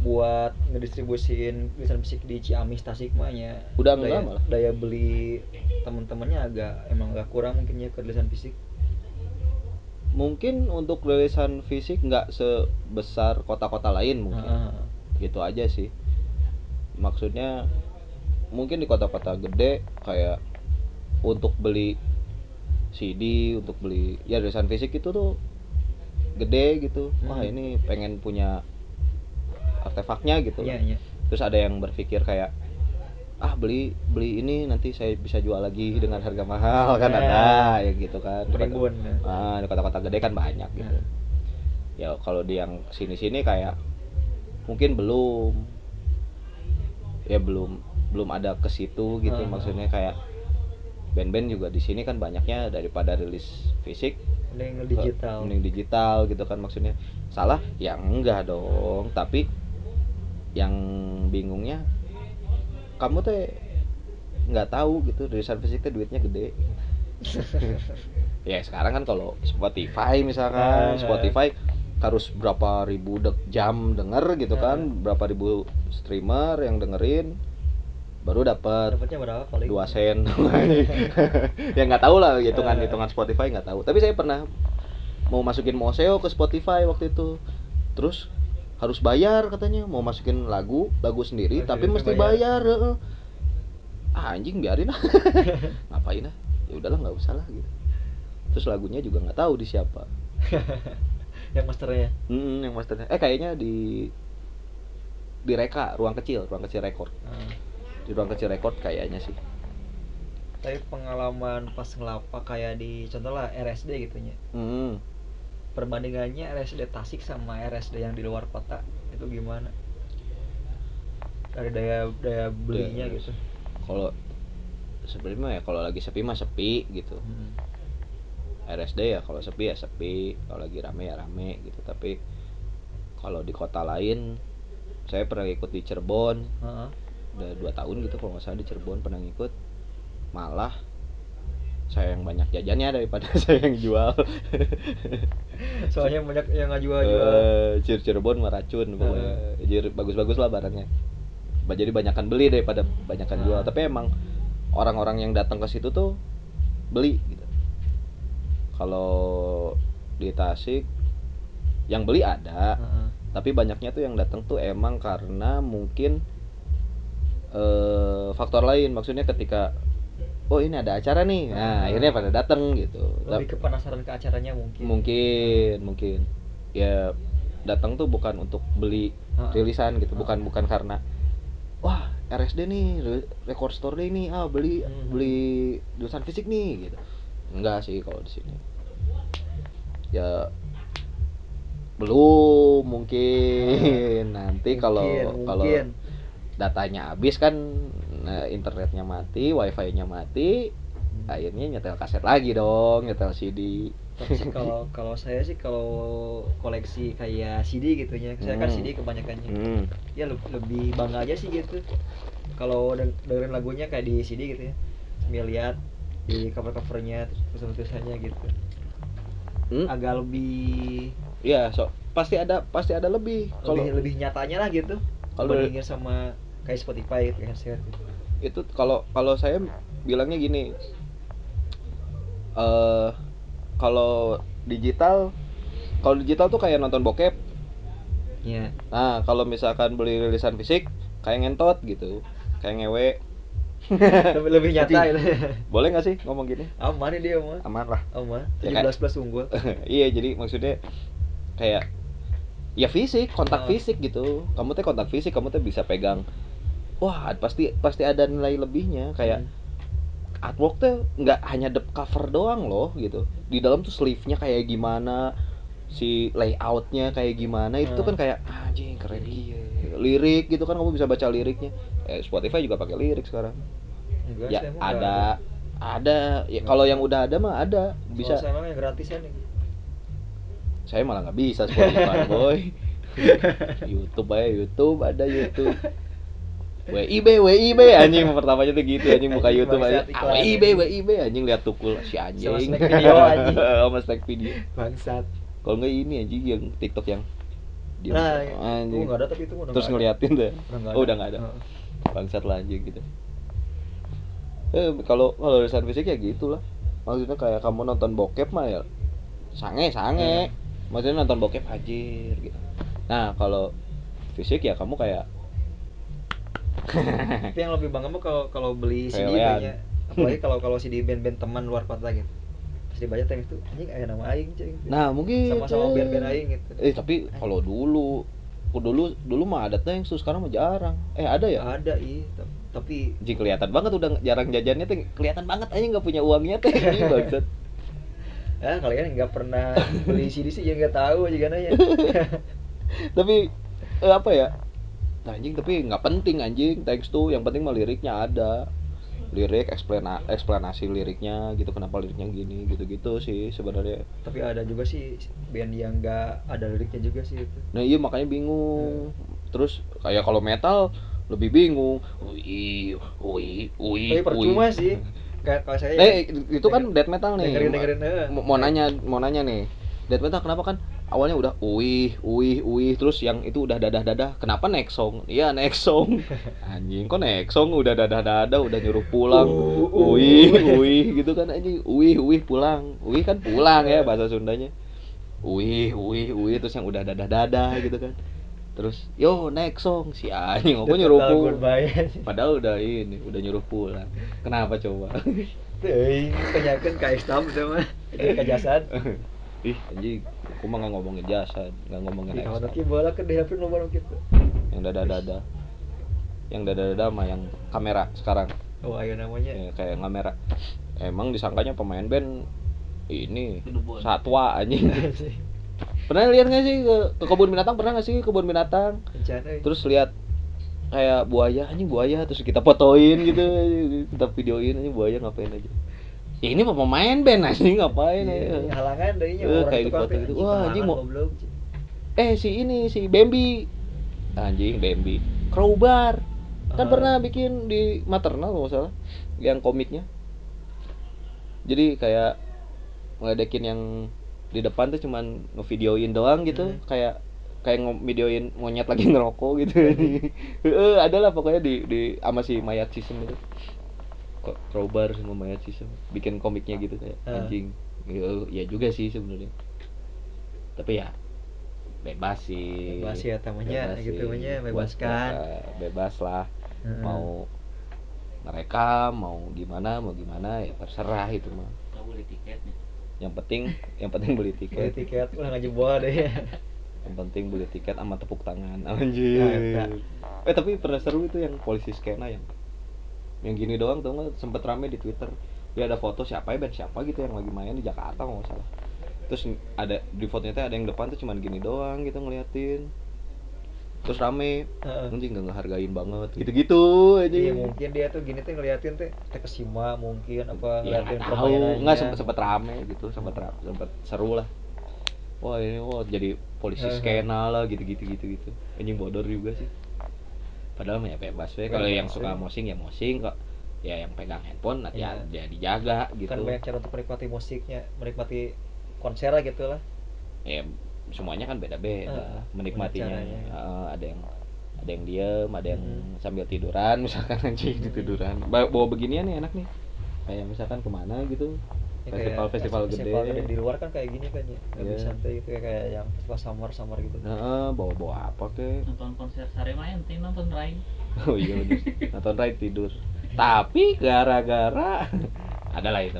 S1: buat ngedistribusiin tulisan fisik di Ciamis Tasikmalaya.
S2: Udah
S1: daya,
S2: enggak malah.
S1: daya beli teman-temannya agak emang agak kurang mungkin ya ke tulisan fisik.
S2: Mungkin untuk rilisan fisik nggak sebesar kota-kota lain mungkin.
S1: Ah,
S2: gitu aja sih. Maksudnya mungkin di kota-kota gede kayak untuk beli CD untuk beli ya rilisan fisik itu tuh gede gitu. Wah
S1: Hmm.
S2: ini pengen punya artefaknya gitu.
S1: Iya, iya.
S2: terus ada yang berpikir kayak ah beli beli ini nanti saya bisa jual lagi dengan harga mahal kan
S1: Ya.
S2: ada ya gitu kan
S1: Penimbun.
S2: ah di kota-kota gede kan banyak gitu
S1: Nah.
S2: ya kalau di yang sini-sini kayak mungkin belum ya belum belum ada ke situ gitu
S1: Ah.
S2: maksudnya kayak band-band juga di sini kan banyaknya daripada rilis fisik
S1: Mending digital.
S2: mending digital gitu kan maksudnya salah ya enggak dong tapi yang bingungnya kamu teh nggak tahu gitu rilisan fisik teh duitnya gede *laughs* ya sekarang kan kalau Spotify misalkan
S1: Ah.
S2: Spotify harus berapa ribu dek jam denger gitu kan berapa ribu streamer yang dengerin baru dapat
S1: Dapatnya berapa paling?
S2: dua sen *laughs* ya nggak tahu lah hitungan
S1: Eh.
S2: hitungan Spotify nggak tahu tapi saya pernah mau masukin Moseo ke Spotify waktu itu terus harus bayar katanya mau masukin lagu lagu sendiri
S1: Lagu
S2: tapi mesti
S1: bayar.
S2: bayar ah, anjing biarin lah *laughs* ngapain ah ya udahlah nggak usah lah gitu terus lagunya juga nggak tahu di siapa *laughs*
S1: yang masternya.
S2: hmm, yang masternya eh kayaknya di di Reka ruang kecil ruang kecil record
S1: Ah.
S2: di ruang kecil record kayaknya sih
S1: Tapi pengalaman pas ngelapak kayak di contoh lah RSD gitu nya.
S2: hmm.
S1: Perbandingannya RSD Tasik sama RSD yang di luar kota itu gimana? Dari daya daya belinya
S2: Daya-
S1: gitu.
S2: kalau sebenarnya ya kalau lagi sepi mah sepi gitu
S1: Hmm.
S2: RSD ya kalau sepi ya sepi kalau lagi rame ya rame gitu tapi kalau di kota lain saya pernah ikut di Cirebon
S1: Heeh.
S2: udah dua tahun gitu kalau nggak salah di Cirebon pernah ngikut malah saya yang banyak jajannya daripada *laughs* saya yang jual.
S1: Soalnya banyak yang ngajual-jual.
S2: Eh, Cir Cirebon mah racun pokoknya. Jadi bagus-bagus lah barangnya. Ba- jadi banyakan beli daripada banyakan jual.
S1: Ah.
S2: tapi emang orang-orang yang datang ke situ tuh beli gitu. Kalau di Tasik yang beli ada
S1: Heeh.
S2: tapi banyaknya tuh yang datang tuh emang karena mungkin eh faktor lain. Maksudnya ketika oh ini ada acara nih nah
S1: Ah.
S2: akhirnya pada datang gitu
S1: Lebih ke penasaran ke acaranya mungkin.
S2: mungkin mungkin ya datang tuh bukan untuk beli
S1: Ah.
S2: rilisan gitu
S1: Ah.
S2: bukan bukan karena wah RSD nih re- record store day nih ah beli
S1: Hmm.
S2: beli tulisan fisik nih gitu enggak sih kalau di sini ya belum mungkin nanti kalau kalau datanya habis kan nah, internetnya mati wifi-nya mati
S1: Hmm.
S2: akhirnya nyetel kaset lagi dong nyetel CD
S1: Tapi sih kalau kalau saya sih kalau koleksi kayak CD gitu ya, saya kan
S2: Hmm.
S1: CD kebanyakannya.
S2: Hmm.
S1: Ya le- lebih bangga aja sih gitu. Kalau deng- dengerin lagunya kayak di CD gitu ya. Sambil lihat di cover-covernya terus tulisannya gitu.
S2: Hmm.
S1: Agak lebih
S2: Iya, so pasti ada pasti ada lebih. Kalau
S1: lebih lebih nyatanya lah gitu.
S2: Kalau-
S1: Kalau bandingin sama kayak Spotify kayak kaset gitu.
S2: Itu kalau kalau saya bilangnya gini. Eh kalau digital kalau digital tuh kayak nonton bokep
S1: Iya.
S2: nah kalau misalkan beli rilisan fisik kayak ngentot gitu kayak ngewe
S1: lebih *laughs* lebih nyata
S2: Jadi- boleh nggak sih ngomong gini
S1: Aman dia mah.
S2: aman lah
S1: Aman.
S2: Ya,
S1: 17 plus unggul. *laughs*
S2: iya jadi maksudnya kayak ya fisik kontak
S1: Oh.
S2: fisik gitu kamu teh kontak fisik kamu teh bisa pegang wah pasti pasti ada nilai lebihnya. Kayak
S1: Hmm.
S2: artwork tuh nggak hanya the cover doang loh gitu. Di dalam tuh sleeve-nya kayak gimana si layoutnya kayak gimana itu
S1: Hmm.
S2: kan kayak anjing keren iya lirik gitu kan kamu bisa baca liriknya. Eh, Spotify juga pakai lirik sekarang.
S1: Enggak,
S2: ya ada.
S1: nggak
S2: ada. Ya kalau yang udah ada mah ada. Bisa.
S1: saya yang gratisan nih.
S2: saya malah nggak bisa Spotify *laughs* boy. *laughs* YouTube aja YouTube. Ada YouTube WIB WIB anjing pertamanya tuh gitu anjing buka
S1: Anjing,
S2: YouTube aja ah, WIB
S1: anjing.
S2: WIB anjing lihat tukul si anjing.
S1: Sama snack *laughs* video, anjing.
S2: sama snack video.
S1: Bangsat.
S2: kalau nggak ini anjing yang TikTok yang dia
S1: Nah,
S2: anjing.
S1: Itu enggak ada tapi itu udah
S2: terus ngeliatin tuh
S1: nggak
S2: oh udah nggak ada. Bangsat lah anjing gitu. Eh kalau kalau desain fisik ya gitulah. Maksudnya kayak kamu nonton bokep mah ya sange sange. Maksudnya nonton bokep hajir gitu. Nah kalau fisik ya kamu kayak
S1: Tapi yang lebih bangga mah kalau kalau beli CD banyak. Apalagi kalau kalau CD band-band teman luar kota gitu. Pas dibaca teks itu anjing aya nama aing cing.
S2: nah mungkin
S1: sama-sama band-band aing gitu.
S2: eh tapi kalau dulu dulu dulu mah ada tuh yang sekarang mah jarang eh ada ya
S1: Ada ih, ta- tapi
S2: Ji kelihatan banget udah jarang jajannya tuh kelihatan banget aja nggak punya uangnya teh *laughs* bangsat
S1: ya kalian nggak pernah beli CD sih ya nggak tahu aja nanya. *laughs*
S2: tapi eh, apa ya nah, anjing tapi nggak penting anjing. Teks tuh yang penting mah liriknya ada. Lirik eksplana eksplanasi liriknya gitu kenapa liriknya gini gitu gitu sih sebenarnya.
S1: Tapi ada juga sih band yang nggak ada liriknya juga sih itu.
S2: nah iya makanya bingung. Terus kayak kalau metal lebih bingung. Ui ui ui
S1: Tapi percuma sih. Kayak kalau saya
S2: eh itu kan death metal nih.
S1: dengerin dengerin eh.
S2: mau mau nanya mau nanya nih. Death metal kenapa kan awalnya udah uih uih uih terus yang itu udah dadah dadah kenapa next song? Iya next song. *laughs* Anjing kok next song? Udah dadah dadah udah nyuruh pulang.
S1: Uh, uh.
S2: uih uih gitu kan anjing uih uih pulang. Uih kan pulang ya bahasa Sundanya. Uih uih uih terus yang udah dadah dadah gitu kan. Terus yo next song. Si anjing kok nyuruh pulang. padahal udah ini udah nyuruh pulang. Kenapa coba?
S1: Teuing, tanyakeun ka Ekstam itu mah. Jadi ka jasad.
S2: Ih anjing. Aku mah nggak ngomongin jasa nggak ngomongin
S1: Di
S2: ekstra.
S1: ki bola ke nu baru kitu.
S2: yang dada dada yang dada dada mah yang kamera sekarang.
S1: Oh, ayo namanya.
S2: ya, kayak kamera emang disangkanya pemain band ini satwa anjing. Pernah lihat nggak sih ke, ke kebun binatang? Pernah nggak sih ke kebun binatang?
S1: Bencana. eh.
S2: terus lihat kayak buaya anjing buaya terus kita fotoin gitu kita videoin anjing buaya ngapain aja ya ini pemain band anjing ngapain
S1: Iya,
S2: aja?
S1: halangan deunya
S2: Eh,
S1: orang
S2: kayak di foto gitu. Wah, anjing mau- eh si ini si Bambi. Anjing Bambi. Crowbar. Kan
S1: Ah.
S2: pernah bikin di maternal kalau salah yang komiknya. Jadi kayak ngeledekin yang di depan tuh cuman ngevideoin doang gitu.
S1: Hmm.
S2: kayak kayak ngevideoin monyet lagi *laughs* ngerokok gitu. *laughs* Eh ada lah pokoknya di di sama si mayat sistem itu crowbar sama mayat sistem bikin komiknya gitu kayak
S1: Ah.
S2: anjing ya, ya juga sih sebenarnya tapi ya bebas sih
S1: Bebas ya, tamanya, gitu,
S2: sih.
S1: namanya, bebaskan.
S2: bebas lah
S1: Heeh.
S2: mau mereka mau gimana mau gimana ya terserah itu mah yang penting yang penting beli
S1: Beli
S2: tiket
S1: tiket ulah ngajebol deh.
S2: yang penting beli tiket sama tepuk tangan
S1: Nah,
S2: anjir eh tapi pernah seru itu yang polisi skena yang yang gini doang tau nggak sempet rame di twitter. Dia ada foto siapa ya band siapa gitu yang lagi main di Jakarta kalau nggak salah. Terus ada di fotonya teh ada yang depan tuh cuman gini doang gitu ngeliatin. Terus rame.
S1: Heeh.
S2: anjing nggak ngehargain banget. Gitu-gitu aja
S1: Iya mungkin dia tuh gini tuh ngeliatin teh teh kesima mungkin apa
S2: ya
S1: ngeliatin
S2: tahu. nggak sempet sempet rame gitu sempet ra- sempet seru lah. Wah ini wah jadi polisi
S1: Heeh.
S2: skena lah gitu gitu gitu gitu anjing bodor juga sih padahal ya bebas we kalau yang suka mosing ya mosing kok ya yang pegang handphone nanti ya dijaga gitu
S1: Kan banyak cara untuk menikmati musiknya, menikmati konser lah gitu lah.
S2: ya semuanya kan beda-beda
S1: Heeh,
S2: menikmatinya. Heeh, ada yang ada yang diem ada yang
S1: Hmm.
S2: sambil tiduran *laughs* misalkan anjing
S1: Hmm.
S2: tiduran bawa beginian nih enak nih kayak misalkan ke mana gitu
S1: Ya,
S2: Festival-
S1: kayak
S2: festival
S1: festival
S2: gede.
S1: di luar kan kayak gini kan ya. Lebih
S2: Iya.
S1: santai gitu ya kayak yang festival summer summer gitu.
S2: Nah bawa bawa apa kek
S3: nonton konser Sarema ente nonton Rai. *laughs*
S2: Oh iya bener. Nonton ride tidur. Tapi gara-gara *laughs* ada lah itu.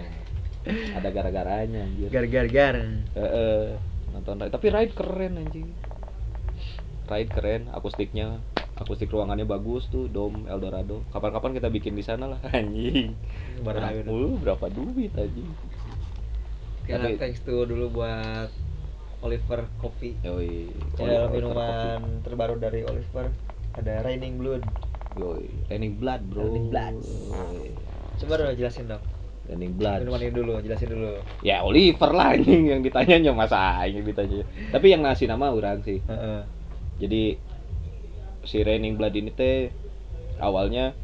S2: Ada gara-garanya anjir.
S1: Gar gar gar
S2: Heeh, nonton ride tapi ride keren anjing. Ride keren akustiknya akustik ruangannya bagus tuh dom Eldorado. Kapan-kapan kita bikin di sana lah *laughs* anjing. Berapa duit anjing
S1: Karena
S2: Tapi-
S1: thanks tuh dulu buat Oliver Coffee
S2: yoi.
S1: Channel
S2: Oliver
S1: minuman terbaru dari Oliver. Ada Raining Blood.
S2: Coffee. yoi. Raining Blood bro.
S1: Raining Blood.
S2: Yoi.
S1: coba dong jelasin dong.
S2: Raining Blood.
S1: Minuman ini dulu jelasin dulu.
S2: Ya Oliver lah anjing yang ditanyanya. Masa aing yang ditanya? Tapi yang ngasih nama orang sih. Jadi si Raining Blood ini teh awalnya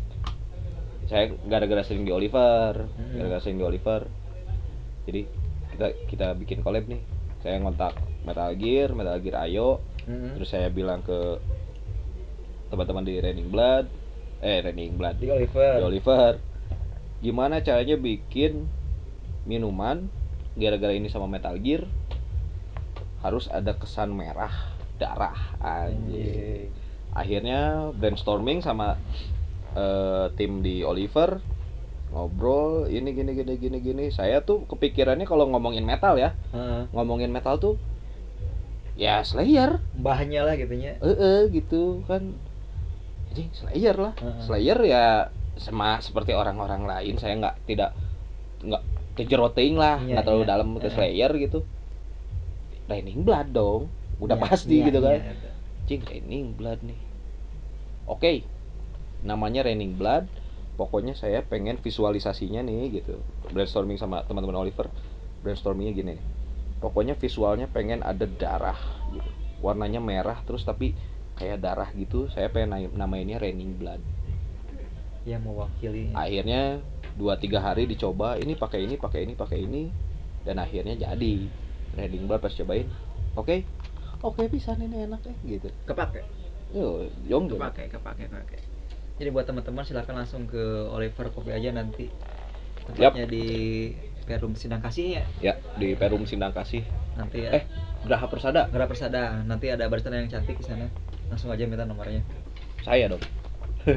S2: saya gara-gara sering di Oliver gara-gara sering di Oliver. Jadi kita kita bikin collab nih. Saya ngontak Metal Gear Metal Gear Ayo.
S1: Mm-mm.
S2: terus saya bilang ke teman-teman di Raining Blood. Eh Raining Blood.
S1: Di Oliver.
S2: Di Oliver. Gimana caranya bikin minuman gara-gara ini sama Metal Gear? Harus ada kesan merah darah anjing. Akhirnya brainstorming sama eh, tim di Oliver ngobrol ini gini gini gini gini. Saya tuh kepikirannya kalau ngomongin metal ya.
S1: Heeh.
S2: ngomongin metal tuh ya Slayer.
S1: Mbahnya lah gitunya
S2: eh eh, gitu kan. Jadi Slayer lah.
S1: Heeh.
S2: Slayer ya sama seperti orang-orang lain. Saya nggak tidak nggak kejeroting lah.
S1: Iya,
S2: nggak terlalu
S1: iya.
S2: dalam ke. Slayer gitu. Raining Blood dong. Udah
S1: Iya,
S2: pasti
S1: iya,
S2: gitu kan.
S1: iya.
S2: Cing Raining Blood nih. Oke. Namanya Raining Blood pokoknya saya pengen visualisasinya nih gitu. Brainstorming sama teman-teman Oliver brainstormingnya gini. Pokoknya visualnya pengen ada darah gitu. Warnanya merah terus tapi kayak darah gitu. Saya pengen na- namainnya Raining Blood.
S1: Yang mewakili.
S2: Akhirnya dua tiga hari dicoba ini pakai ini pakai ini pakai ini dan akhirnya jadi. Raining Blood pas cobain oke oke bisa ini enak ya gitu.
S1: Kepake
S2: yo yong
S1: kepake kepake kepake jadi buat teman-teman silakan langsung ke Oliver Coffee aja nanti tempatnya di Perum Sindang Kasih ya
S2: ya di Perum Sindang Kasih
S1: nanti ya
S2: eh Geraha Persada
S1: Gera Persada nanti ada barista yang cantik di sana langsung aja minta nomornya
S2: saya dong. *laughs*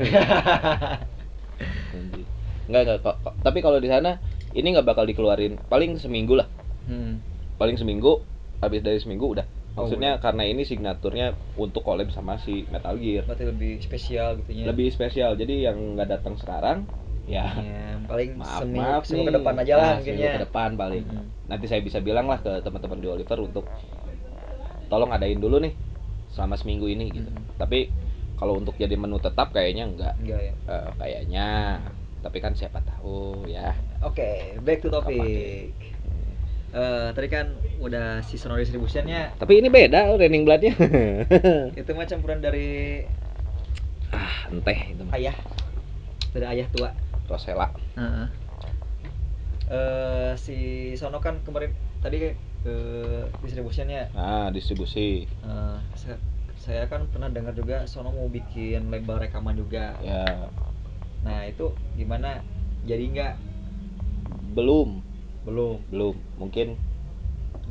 S2: Enggak. Tapi kalau di sana ini nggak bakal dikeluarin paling seminggu lah.
S1: hmm.
S2: Paling seminggu habis dari seminggu udah.
S1: Oh,
S2: Maksudnya
S1: udah.
S2: karena ini signaturnya untuk collab sama si Metal Gear.
S1: berarti lebih spesial gitu ya
S2: Lebih spesial. Jadi yang nggak datang sekarang ya
S1: ya, paling *laughs*
S2: maaf
S1: seminggu,
S2: maaf
S1: seminggu ke depan aja lah
S2: Nah,
S1: mungkin ya
S2: ke depan paling.
S1: Mhm.
S2: Nanti saya bisa bilang lah ke teman-teman di Oliver untuk tolong adain dulu nih selama seminggu ini gitu.
S1: Mhm.
S2: Tapi kalau untuk jadi menu tetap kayaknya enggak.
S1: enggak ya
S2: Eh, kayaknya tapi kan siapa tahu ya
S1: Oke, back to topic. Eh tadi kan udah si Sono Distribution-nya
S2: tapi ini beda Raining Bloodnya *laughs*
S1: itu mah campuran dari
S2: ah enteh itu mah.
S1: ayah dari ayah tua.
S2: Rosella
S1: Heeh. Eh si Sono kan kemarin tadi ke distribution-nya
S2: nah distribusi
S1: saya, saya kan pernah dengar juga Sono mau bikin label rekaman juga.
S2: ya
S1: Nah, itu gimana? Jadi nggak?
S2: belum
S1: Belum,
S2: belum. Mungkin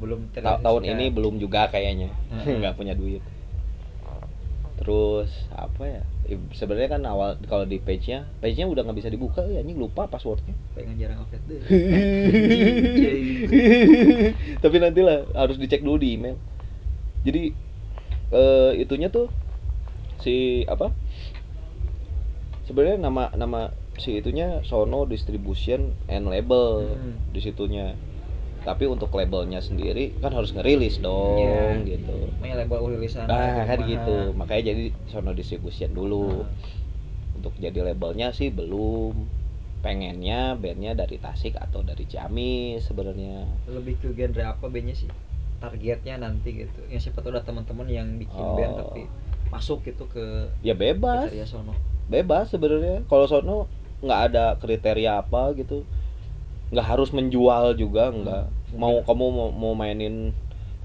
S1: belum
S2: ta- tahun ini belum juga kayaknya.
S1: Heeh. *laughs*
S2: nggak punya duit. Terus apa ya? Sebenarnya kan awal kalau di page-nya page-nya udah nggak bisa dibuka. Ya anjing lupa passwordnya.
S1: Pengen jarang update deh. *laughs*
S2: tapi nantilah harus dicek dulu di email. Jadi eh, itunya tuh si apa? Sebenarnya nama nama si itunya Sono Distribution and Label
S1: Hmm.
S2: di situnya tapi untuk labelnya sendiri kan harus ngerilis dong
S1: Iya.
S2: gitu
S1: Makanya label rilisan.
S2: nah kan
S1: kumaha.
S2: gitu makanya jadi Sono Distribution dulu
S1: Nah.
S2: untuk jadi labelnya sih belum pengennya bandnya dari Tasik atau dari Ciamis sebenarnya
S1: lebih ke genre apa bandnya sih targetnya nanti gitu ya siapa tahu ada teman-teman yang bikin
S2: Oh.
S1: band tapi masuk gitu ke
S2: ya bebas
S1: kriteria sono
S2: bebas sebenarnya kalau sono nggak ada kriteria apa gitu. Nggak harus menjual juga nggak.
S1: Hmm.
S2: mau kamu mau, mau mainin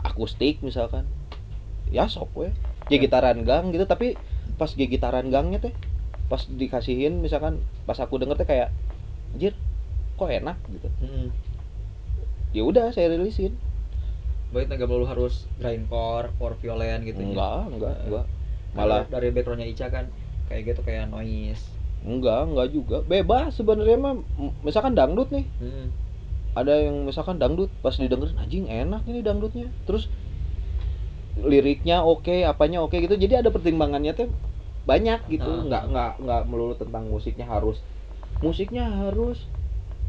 S2: akustik misalkan. Ya sok we. Ya gitaran gang gitu tapi pas gitaran gangnya teh pas dikasihin misalkan pas aku denger teh kayak anjir kok enak? gitu. Ya udah saya rilisin.
S1: Berarti nggak perlu harus grindcore, power violent gitu ya?
S2: enggak enggak enggak
S1: Kan
S2: malah
S1: dari backgroundnya Ica kan kayak gitu kayak noise.
S2: Enggak enggak juga. Bebas sebenarnya mah. Misalkan dangdut nih.
S1: Hmm.
S2: ada yang misalkan dangdut pas didengerin anjing enak ini dangdutnya. Terus liriknya oke apanya oke gitu. Jadi ada pertimbangannya tuh banyak gitu.
S1: Ah.
S2: nggak nggak nggak melulu tentang musiknya harus. Musiknya harus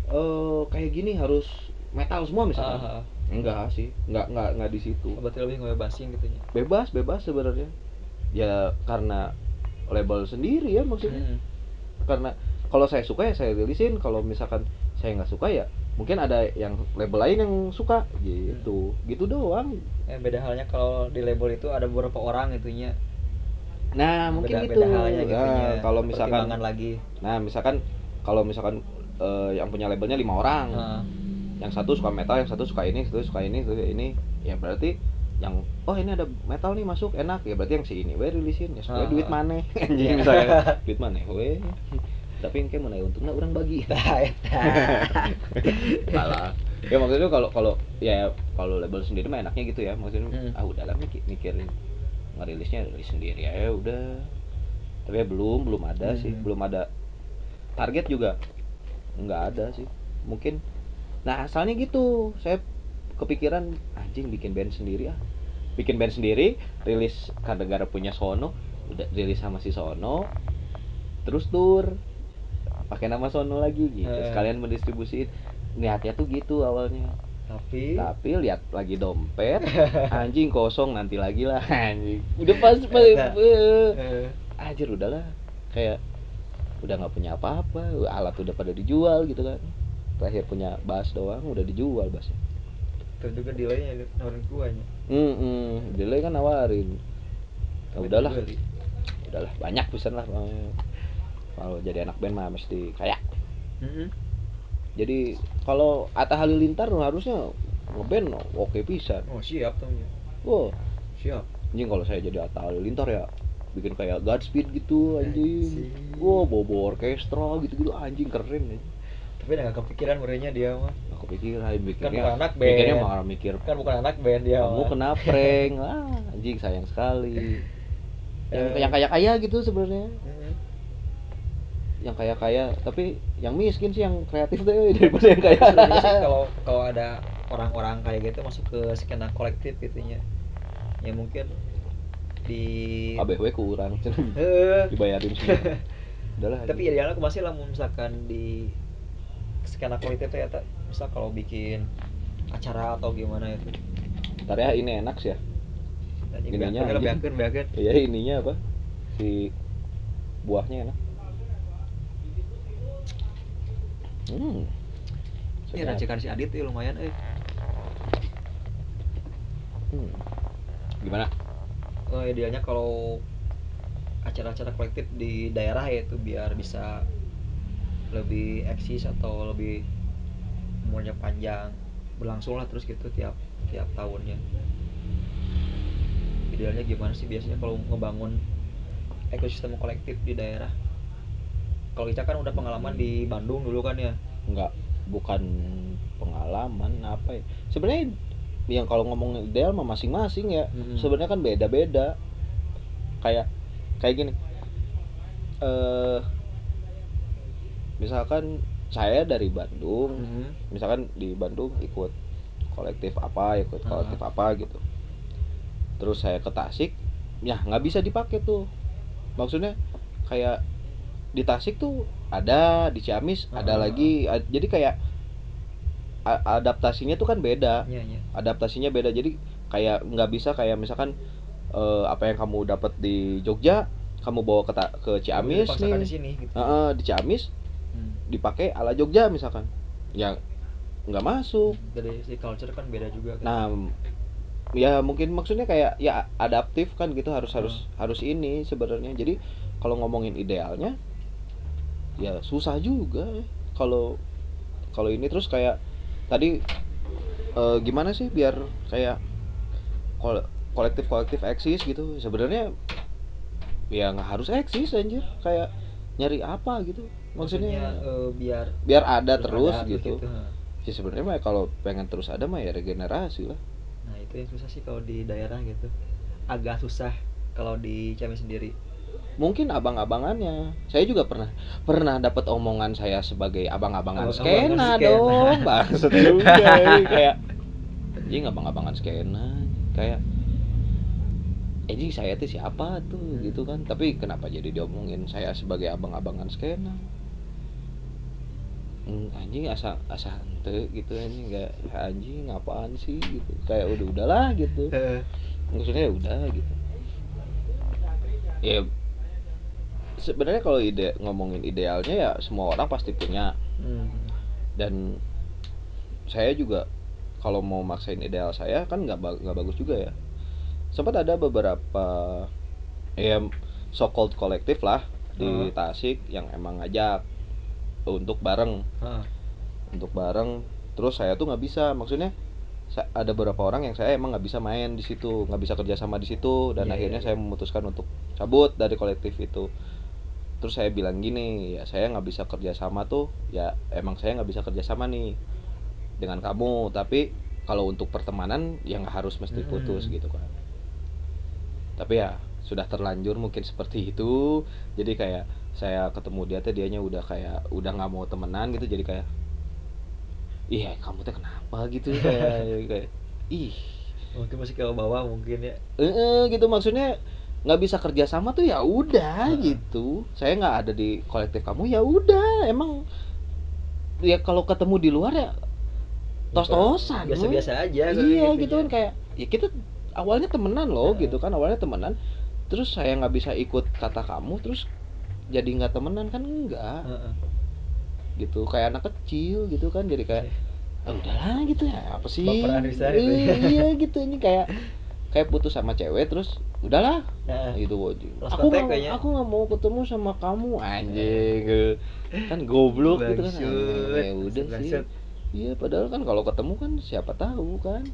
S2: eh kayak gini harus metal semua misalkan.
S1: Ah, ah.
S2: enggak sih. Nggak nggak nggak di situ.
S1: Berarti lebih ngebebasin gitu ya.
S2: bebas bebas sebenarnya. Ya karena label sendiri ya maksudnya.
S1: Hmm.
S2: Karena kalau saya suka ya saya rilisin kalau misalkan saya nggak suka ya mungkin ada yang label lain yang suka gitu gitu doang
S1: Eh, beda halnya kalau di label itu ada beberapa orang itunya.
S2: nah mungkin
S1: beda,
S2: gitu
S1: beda halnya gitu
S2: Nah,
S1: ya.
S2: kalau misalkan
S1: lagi.
S2: nah misalkan kalau misalkan eh, yang punya labelnya lima orang
S1: Ah.
S2: yang satu suka metal yang satu suka ini satu suka ini satu ini ya berarti yang oh ini ada metal nih masuk enak. Ya berarti yang si ini we rilisin. Ya supaya
S1: Ah.
S2: duit mana? *laughs* Anjing misalnya. *laughs* Duit mana? We tapi yang kayak mana untungnya orang bagi.
S1: Tah, *laughs* eta.
S2: Salah. ya maksudnya kalau kalau ya kalau label sendiri mah enaknya gitu ya. Maksudnya
S1: Hmm.
S2: ah udahlah mikir mikirin ngerilisnya rilis sendiri ya udah. Tapi ya belum belum ada sih.
S1: Hmm.
S2: belum ada target juga. Nggak ada sih. Mungkin nah asalnya gitu. Saya kepikiran anjing bikin band sendiri ah. Bikin band sendiri rilis karena gara punya Sono udah rilis sama si Sono terus tur pakai nama Sono lagi gitu.
S1: Eh.
S2: sekalian mendistribusiin. Niatnya tuh gitu awalnya.
S1: Tapi
S2: tapi lihat lagi dompet *laughs* anjing kosong nanti lagi lah anjing. Udah pas *laughs* pas
S1: Eta.
S2: eh,
S1: eh,
S2: anjir udahlah. Kayak udah nggak punya apa-apa alat udah pada dijual gitu kan. Terakhir punya bass doang udah dijual bassnya
S1: terus juga delaynya nawarin guanya.
S2: hmm hmm delay kan nawarin ya udahlah udahlah banyak pisan lah kalau jadi anak band mah mesti kayak
S1: Mm-mm.
S2: jadi kalau Atta Halilintar harusnya ngeband oke pisan
S1: Oh siap tuh. ya.
S2: wow
S1: Siap.
S2: anjing kalau saya jadi Atta Halilintar ya bikin kayak Godspeed gitu anjing wow bobo orkestra gitu gitu anjing keren ya
S1: Tapi udah gak kepikiran merenya dia mah.
S2: aku pikir aja
S1: Kan
S2: mikirnya
S1: bukan anak
S2: mikirnya
S1: band.
S2: malah mikir
S1: Kan bukan anak band dia.
S2: kamu
S1: mah.
S2: kena prank lah anjing sayang sekali yang
S1: Eh.
S2: yang kaya kaya gitu sebenarnya
S1: Mm-mm.
S2: yang kaya kaya tapi yang miskin sih yang kreatif deh *laughs* daripada yang kaya
S1: sih kalau kalau ada orang-orang kayak gitu masuk ke skena kolektif gitunya. Ya mungkin di
S2: ABW kurang *laughs*
S1: Eh,
S2: dibayarin *laughs* udahlah
S1: tapi idealnya aku masih lah misalkan di skena kolektif ya tak misal kalau bikin acara atau gimana itu
S2: ntar ya ini enak sih ya Ininya
S1: beakeun,
S2: anjing.
S1: beakeun, beakeun.
S2: ya ininya apa si buahnya enak hmm
S1: ini
S2: sedap.
S1: racikan si Adit ya lumayan eh
S2: Hmm. gimana
S1: Eh, idealnya kalau acara-acara kolektif di daerah ya itu biar bisa lebih eksis atau lebih umurnya panjang berlangsung lah terus gitu tiap tiap tahunnya. Idealnya gimana sih biasanya kalau ngebangun ekosistem kolektif di daerah? Kalau Ica kan udah pengalaman di Bandung dulu kan ya.
S2: Nggak bukan pengalaman apa ya. Sebenarnya yang kalau ngomong ideal mah masing-masing ya.
S1: Mm-mm.
S2: sebenarnya kan beda-beda. Kayak kayak gini. Eh misalkan saya dari Bandung
S1: Mhm.
S2: misalkan di Bandung ikut kolektif apa ikut kolektif apa gitu terus saya ke Tasik ya nggak bisa dipakai tuh maksudnya kayak di Tasik tuh ada di Ciamis ada
S1: Ah.
S2: lagi jadi kayak adaptasinya tuh kan beda
S1: Iya, iya.
S2: adaptasinya beda jadi kayak nggak bisa kayak misalkan eh, apa yang kamu dapat di Jogja kamu bawa ke ta- ke Ciamis nih
S1: di sini gitu.
S2: Heeh, di Ciamis
S1: Hmm.
S2: Dipakai ala Jogja misalkan. Ya nggak masuk.
S1: Dari si culture kan beda juga kan.
S2: nah ya mungkin maksudnya kayak ya adaptif kan gitu harus harus
S1: Hmm.
S2: harus ini sebenarnya. Jadi kalau ngomongin idealnya ya susah juga. Kalau kalau ini terus kayak tadi eh, gimana sih biar kayak kolektif kolektif eksis gitu. Sebenarnya ya nggak harus eksis anjir. Kayak nyari apa gitu maksudnya,
S1: eh, biar
S2: biar ada terus
S1: ada
S2: gitu.
S1: ha.
S2: ya sebenarnya mah kalau pengen terus ada mah ya regenerasi lah.
S1: Nah itu yang susah sih kalau di daerah gitu. Agak susah kalau di Ciamis sendiri.
S2: Mungkin abang-abangannya. Saya juga pernah pernah dapat omongan saya sebagai abang-abangan
S1: Abang-abangan
S2: skena
S1: skena.
S2: dong. maksud juga ini kayak *laughs* anjing abang-abangan skena. Kayak anjing saya tuh siapa tuh?
S1: Hmm.
S2: gitu kan. Tapi kenapa jadi diomongin saya sebagai abang-abangan skena anjing asa asa ente gitu anjing nggak anjing apaan sih gitu. Kayak udah udahlah gitu. *laughs* Maksudnya ya udah gitu. Ya sebenarnya kalau ide ngomongin idealnya ya semua orang pasti punya.
S1: Hmm.
S2: dan saya juga kalau mau maksain ideal saya kan nggak nggak bagus juga ya. Sempat ada beberapa ya so called kolektif lah di. Tasik yang emang ngajak untuk bareng. Untuk bareng terus saya tuh nggak bisa maksudnya ada beberapa orang yang saya emang nggak bisa main di situ nggak bisa kerjasama di situ dan
S1: Iya,
S2: akhirnya
S1: iya,
S2: saya memutuskan untuk cabut dari kolektif itu. Terus saya bilang gini ya saya nggak bisa kerjasama tuh ya emang saya nggak bisa kerjasama nih dengan kamu tapi kalau untuk pertemanan ya nggak harus mesti putus
S1: Mm.
S2: gitu kan. Tapi ya sudah terlanjur mungkin seperti itu. Jadi kayak saya ketemu dia teh dianya udah kayak udah nggak mau temenan gitu jadi kayak iya kamu teh kenapa gitu? *laughs* Kayak kayak ih.
S1: Mungkin masih ke bawah mungkin ya.
S2: Eh eh, gitu maksudnya nggak bisa kerja sama tuh ya udah
S1: Heeh.
S2: gitu. Saya nggak ada di kolektif kamu ya udah emang ya kalau ketemu di luar ya tos-tosan
S1: Biasa-biasa aja
S2: iya
S1: gitu
S2: kan kayak ya kita awalnya temenan loh
S1: Heeh.
S2: gitu kan awalnya temenan. Terus saya nggak bisa ikut kata kamu terus jadi nggak temenan kan enggak.
S1: Heeh.
S2: gitu kayak anak kecil gitu kan jadi kayak ah, udahlah gitu ya apa sih?
S1: Baperan gitu ya.
S2: Eh, *laughs* iya gitu ini kayak kayak putus sama cewek terus udahlah.
S1: Heeh.
S2: gitu
S1: Lost
S2: aku
S1: kayaknya.
S2: aku nggak mau ketemu sama kamu. Anjing. Kan goblok gitu kan. Ya udah sih. Iya padahal kan kalau ketemu kan siapa tahu kan.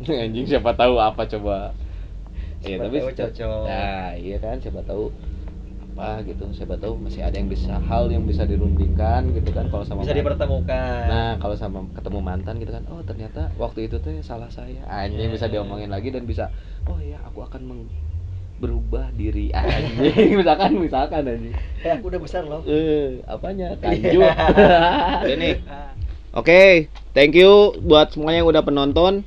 S2: *laughs* Anjing siapa tahu apa coba. Ya tapi
S1: cocok.
S2: nah iya kan siapa tahu apa gitu siapa tahu masih ada yang bisa hal yang bisa dirundingkan gitu kan kalau sama
S1: Bisa
S2: mantan.
S1: dipertemukan
S2: Nah, kalau sama ketemu mantan gitu kan, oh ternyata waktu itu tuh salah saya. Anjing
S1: Ya.
S2: bisa diomongin lagi dan bisa, oh ya aku akan meng- berubah diri anjing *laughs* misalkan misalkan anjing.
S1: Eh aku udah besar loh
S2: Eh, apanya? Lanjut. *laughs* Udah nih.
S1: Ah.
S2: Oke, thank you buat semuanya yang udah penonton.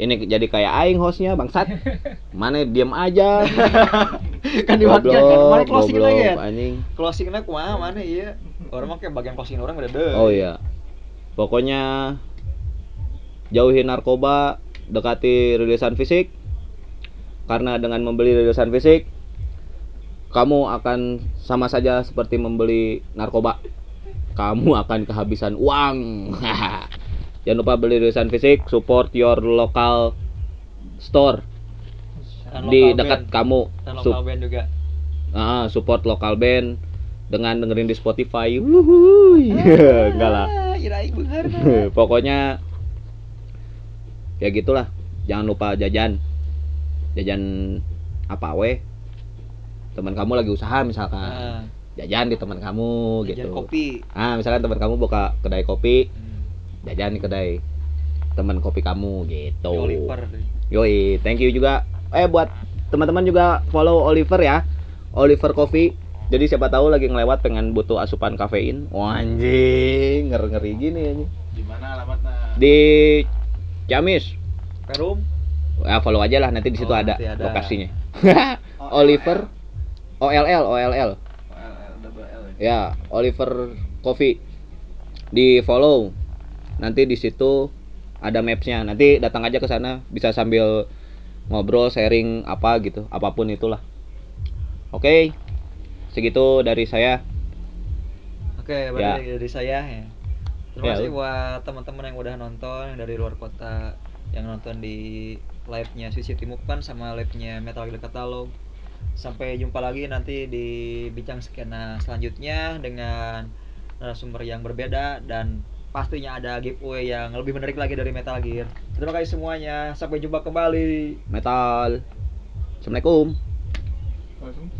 S2: Ini jadi kayak aing hostnya bangsat. *laughs* Mana diam aja. *laughs*
S1: Kan diwakil kan Mana closing lagi ya
S2: anjing.
S1: Closingnya kumaha mana iya Orang mah kayak bagian closing orang udah deh
S2: Oh iya. Pokoknya jauhi narkoba, dekati rilisan fisik. Karena dengan membeli rilisan fisik, kamu akan sama saja seperti membeli narkoba. Kamu akan kehabisan uang. *laughs* Jangan lupa beli rilisan fisik, support your local store
S1: Dan
S2: di dekat
S1: band.
S2: kamu.
S1: Dan
S2: Sup-
S1: lokal band juga
S2: Ah, support lokal band dengan dengerin di Spotify. Wuhui. *laughs* Enggak lah.
S1: Ah, Irai beunghar
S2: Pokoknya ya gitulah. Jangan lupa jajan. Jajan apa we? Teman kamu lagi usaha misalkan.
S1: Ah,
S2: Jajan di teman kamu
S1: jajan
S2: gitu.
S1: kopi
S2: Ah, misalkan teman kamu buka kedai kopi,
S1: Hmm.
S2: Jajan di kedai teman kopi kamu gitu.
S1: Oliver
S2: Yoi, thank you juga. Eh buat teman-teman juga follow Oliver ya. Oliver Coffee. Jadi siapa tahu lagi ngelewat pengen butuh asupan kafein. Wah anjing, ngeri-ngeri gini anjing.
S4: Di mana alamatnya?
S2: Di Ciamis.
S1: Perum
S2: Ya follow aja lah nanti di situ
S1: Oh,
S2: ada,
S1: ada.
S2: lokasinya. *laughs* Oliver OLL OLL.
S4: OLL double L. Ya,
S2: Oliver Coffee. Di follow. Nanti di situ ada mapsnya. Nanti datang aja ke sana bisa sambil ngobrol, sharing apa gitu, apa pun itulah. Oke. Segitu dari saya.
S1: Oke,
S2: Ya.
S1: berarti dari saya ya. Terima
S2: Ya,
S1: kasih buat teman-teman yang udah nonton yang dari luar kota yang nonton di live-nya Susi Timukan sama live-nya Metal Gear Catalog. Sampai jumpa lagi nanti di bincang skena selanjutnya dengan narasumber yang berbeda dan pastinya ada giveaway yang lebih menarik lagi dari Metal Gear. Terima kasih semuanya. Sampai jumpa kembali.
S2: Metal. Assalamualaikum. Waalaikumsalam.